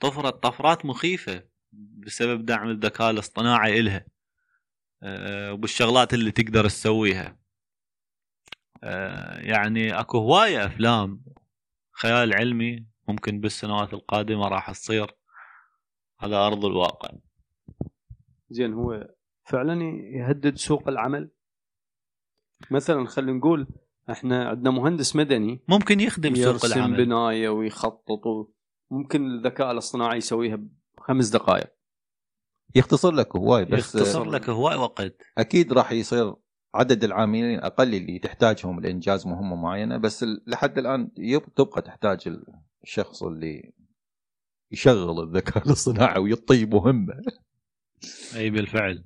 طفرت طفرات مخيفة بسبب دعم الذكاء الاصطناعي إلها. أه وبالشغلات اللي تقدر تسويها. أه يعني أكو هواية أفلام. خيال علمي ممكن بالسنوات القادمة راح تصير. على أرض الواقع. زين هو فعلا يهدد سوق العمل؟ مثلا خلينا نقول إحنا عندنا مهندس مدني ممكن يخدم سوق يرسم العمل. بناية ويخطط و- ممكن الذكاء الاصطناعي يسويها بخمس دقائق. يختصر لك هواي بس يختصر لك هواي وقت. أكيد راح يصير عدد العاملين أقل اللي تحتاجهم لإنجاز مهمة معينة بس لحد الآن تبقى تحتاج الشخص اللي يشغل الذكاء الاصطناعي ويعطيه مهمة. أي بالفعل.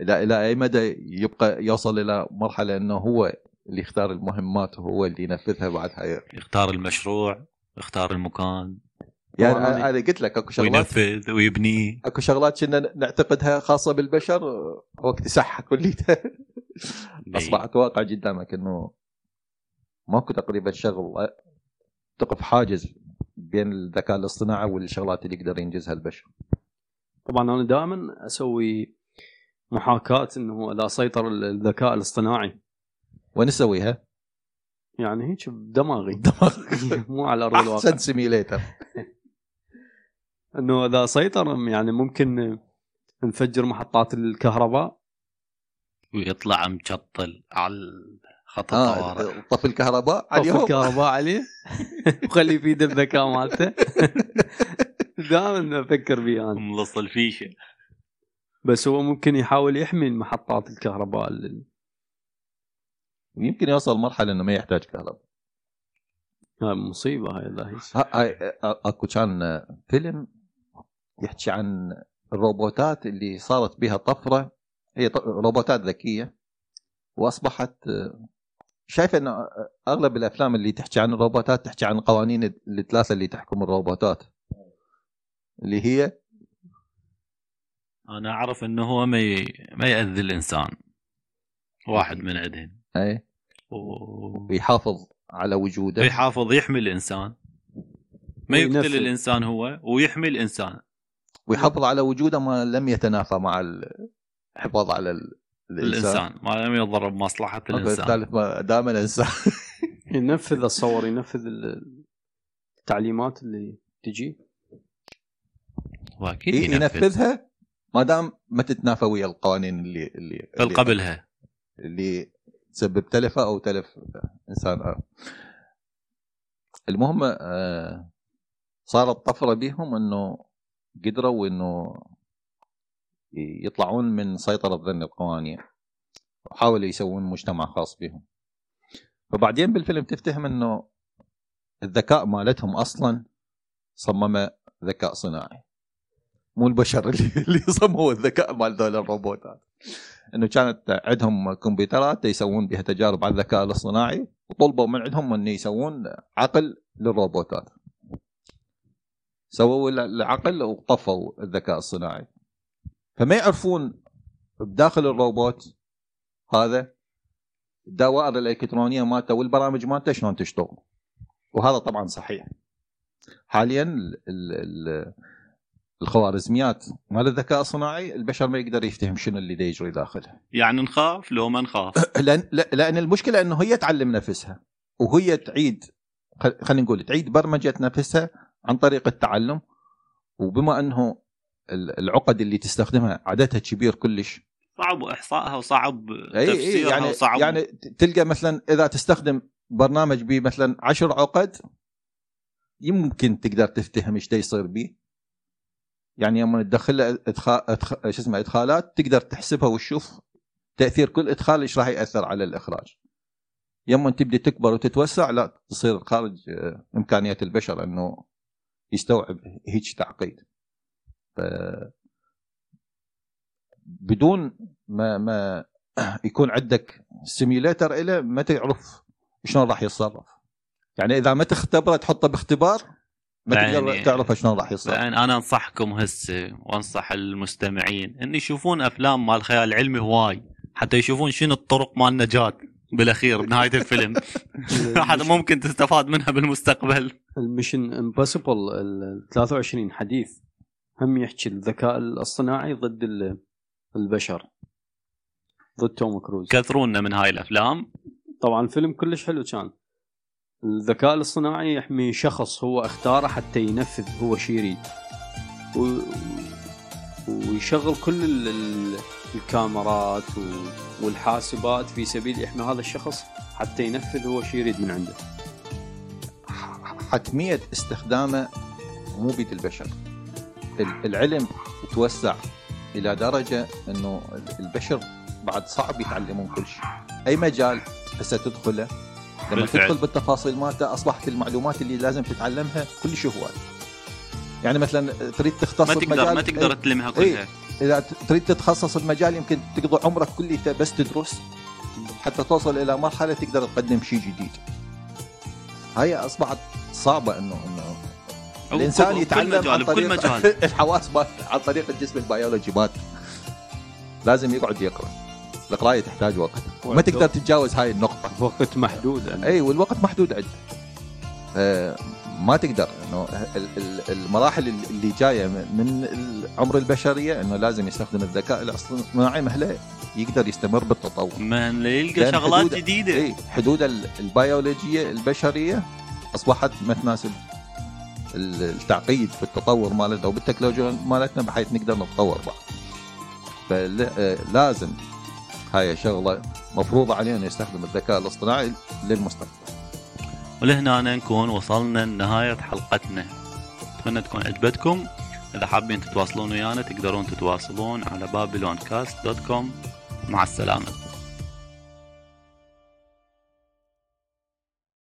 إلى إلى أي مدى يبقى يوصل إلى مرحلة إنه هو اللي يختار المهمات وهو اللي ينفذها بعدها؟ يختار المشروع يختار المكان. يعني أنا قلت لك أكو شغلات. وينفذ ويبنيه. أكو شغلات كنا نعتقدها خاصة بالبشر وقت يسحها كليتها. أصبحت واقع قدامك إنه ماكو تقريبا شغل تقف حاجز بين الذكاء الاصطناعي والشغلات اللي يقدر ينجزها البشر. طبعا أنا دائما أسوي محاكاة إنه إذا سيطر الذكاء الاصطناعي. وين نسويها؟ يعني هيك بدماغي. [LAUGHS] دماغ [LAUGHS] مو على أرض الواقع. أحسن سيميليتر [LAUGHS] إنه إذا سيطر يعني ممكن نفجر محطات الكهرباء. ويطلع مشطل على خط آه الطوارئ. طفي الكهرباء طفي عليهم. الكهرباء عليه. وخلي يفيد الذكاء مالته. [LAUGHS] دائما أفكر فيه أنا. ملص الفيشه بس هو ممكن يحاول يحمي محطات الكهرباء ال- يمكن يوصل مرحلة إنه ما يحتاج كهرباء. هاي مصيبة هاي الله هاي أكو كان فيلم يحكي عن الروبوتات اللي صارت بها طفرة. هي روبوتات ذكية. وأصبحت شايف ان أغلب الأفلام اللي تحكي عن الروبوتات تحكي عن القوانين الثلاثه اللي تحكم الروبوتات. اللي هي أنا أعرف إنه هو ما ي... ما يأذي الإنسان. واحد من عندهم أي. و- ويحافظ على وجوده. ويحافظ يحمي الإنسان. ما يقتل. الإنسان هو ويحمي الإنسان. ويحافظ على وجوده ما لم يتنافى مع الحفاظ على ال- الإنسان. الإنسان. ما لم يضر بمصلحة الإنسان. الثالث ما دام الإنسان. ينفذ اتصور ينفذ ال- التعليمات اللي تجي. وأكيد ي- ينفذ. ينفذها ما دام ما تتنافى ويا القوانين اللي اللي اللي قبلها. اللي تسبب تلفة أو تلف إنسان. آخر. المهم آه، صارت طفرة بهم إنه قدروا إنه يطلعون من سيطرة ذن القوانين وحاولوا يسوون مجتمع خاص بهم. فبعدين بالفيلم تفتهم إنه الذكاء مالتهم أصلا صممه ذكاء صناعي. مو البشر اللي صمموا الذكاء مال ذول الروبوتات إنه كانت عندهم كمبيوترات يسوون بها تجارب على الذكاء الاصطناعي وطلبوا من عندهم انه يسوون عقل للروبوتات. سووا العقل وطفوا الذكاء الصناعي فما يعرفون بداخل الروبوت هذا الدوائر الإلكترونية مالته والبرامج مالته شلون تشتغل. وهذا طبعا صحيح. حاليا ال ال الخوارزميات. مال الذكاء الصناعي؟ البشر ما يقدر يفتهم شنو اللي دا يجري داخلها يعني نخاف؟ لو ما نخاف. [CLEARS THROAT] لأن لا- لأن المشكلة إنه هي تعلم نفسها وهي تعيد خل- خلينا نقول تعيد برمجة نفسها عن طريق التعلم. وبما أنه ال- العقد اللي تستخدمها عددها كبير كلش. صعب إحصائها وصعب تفسيرها يعني وصعب. يعني تلقى مثلا إذا تستخدم برنامج به مثلا عشر عقد يمكن تقدر تفتهم إيش يصير به يعني لما تدخل ادخال. شو اسمه إدخالات تقدر تحسبها وتشوف تأثير كل إدخال إيش راح يأثر على الإخراج يوم تبدي تكبر وتتوسع لا تصير خارج آه، امكانيات البشر إنه يستوعب هيك تعقيد ف بدون ما ما [CLEARS THROAT] يكون عندك سيميوليتر له ما تعرف شلون راح يتصرف يعني إذا ما تختبره تحطه باختبار ما تقدر يعني- تعرف شلون راح يتصرف يعني أنا أنصحكم هسه وأنصح المستمعين إن يشوفون أفلام مال خيال علمي هواي. حتى يشوفون شنو الطرق مال النجاه بالأخير [LAUGHS] بنهاية الفيلم. [LAUGHS] حتى ممكن تستفاد منها بالمستقبل. ال Mission Impossible ال 23 حديث. هم يحكي الذكاء الاصطناعي ضد ال- البشر. ضد توم كروز. كثرونا من هاي الأفلام. طبعا الفيلم كلش حلو كان. الذكاء الاصطناعي يحمي شخص هو اختاره حتى ينفذ هو شي يريد. و... ويشغل كل ال... ال... الكاميرات و... والحاسبات في سبيل يحمي هذا الشخص حتى ينفذ هو شي يريد من عنده. حتمية استخدامه مو بيد البشر. ال- العلم يتوسع إلى درجة إنه البشر بعد صعب يتعلمون كل شيء. أي مجال هسه تدخله لما بالفعل. تدخل بالتفاصيل مالته أصبحت المعلومات اللي لازم تتعلمها كل شيء هواي. يعني مثلا تريد تختص ما تقدر بمجال ما تقدر إيه، تلمها كلها إذا ت- تريد تتخصص بمجال يمكن تقضي عمرك كله بس تدرس حتى توصل إلى مرحلة تقدر تقدم شيء جديد. هاي أصبحت صعبة انه إنه الإنسان يتعلم مجال عن بكل مجال. [LAUGHS] الحواس عن طريق الجسم البيولوجي مالته. لازم يقعد يقرأ. القرايه تحتاج وقت. ما تقدر تتجاوز هاي النقطة. وقت محدود. يعني. إي والوقت محدود عندك آه، ما تقدر إنه ال- ال- المراحل اللي جاية من عمر البشرية إنه لازم يستخدم الذكاء الاصطناعي مهلة يقدر يستمر بالتطور. من يلقى شغلات حدود- جديدة. إي حدود ال- البيولوجية البشرية أصبحت ما تناسب ال- التعقيد في التطور مالتنا وبالتكنولوجيا مالتنا بحيث نقدر نتطور بعد. فلازم هاي شغلة مفروضة علينا نستخدم الذكاء الاصطناعي للمستقبل. ولهنا نكون وصلنا لنهاية حلقتنا. أتمنى تكون عجبتكم. إذا حابين تتواصلون ويانا تقدرون تتواصلون على Babylon Cast dot com مع السلامة.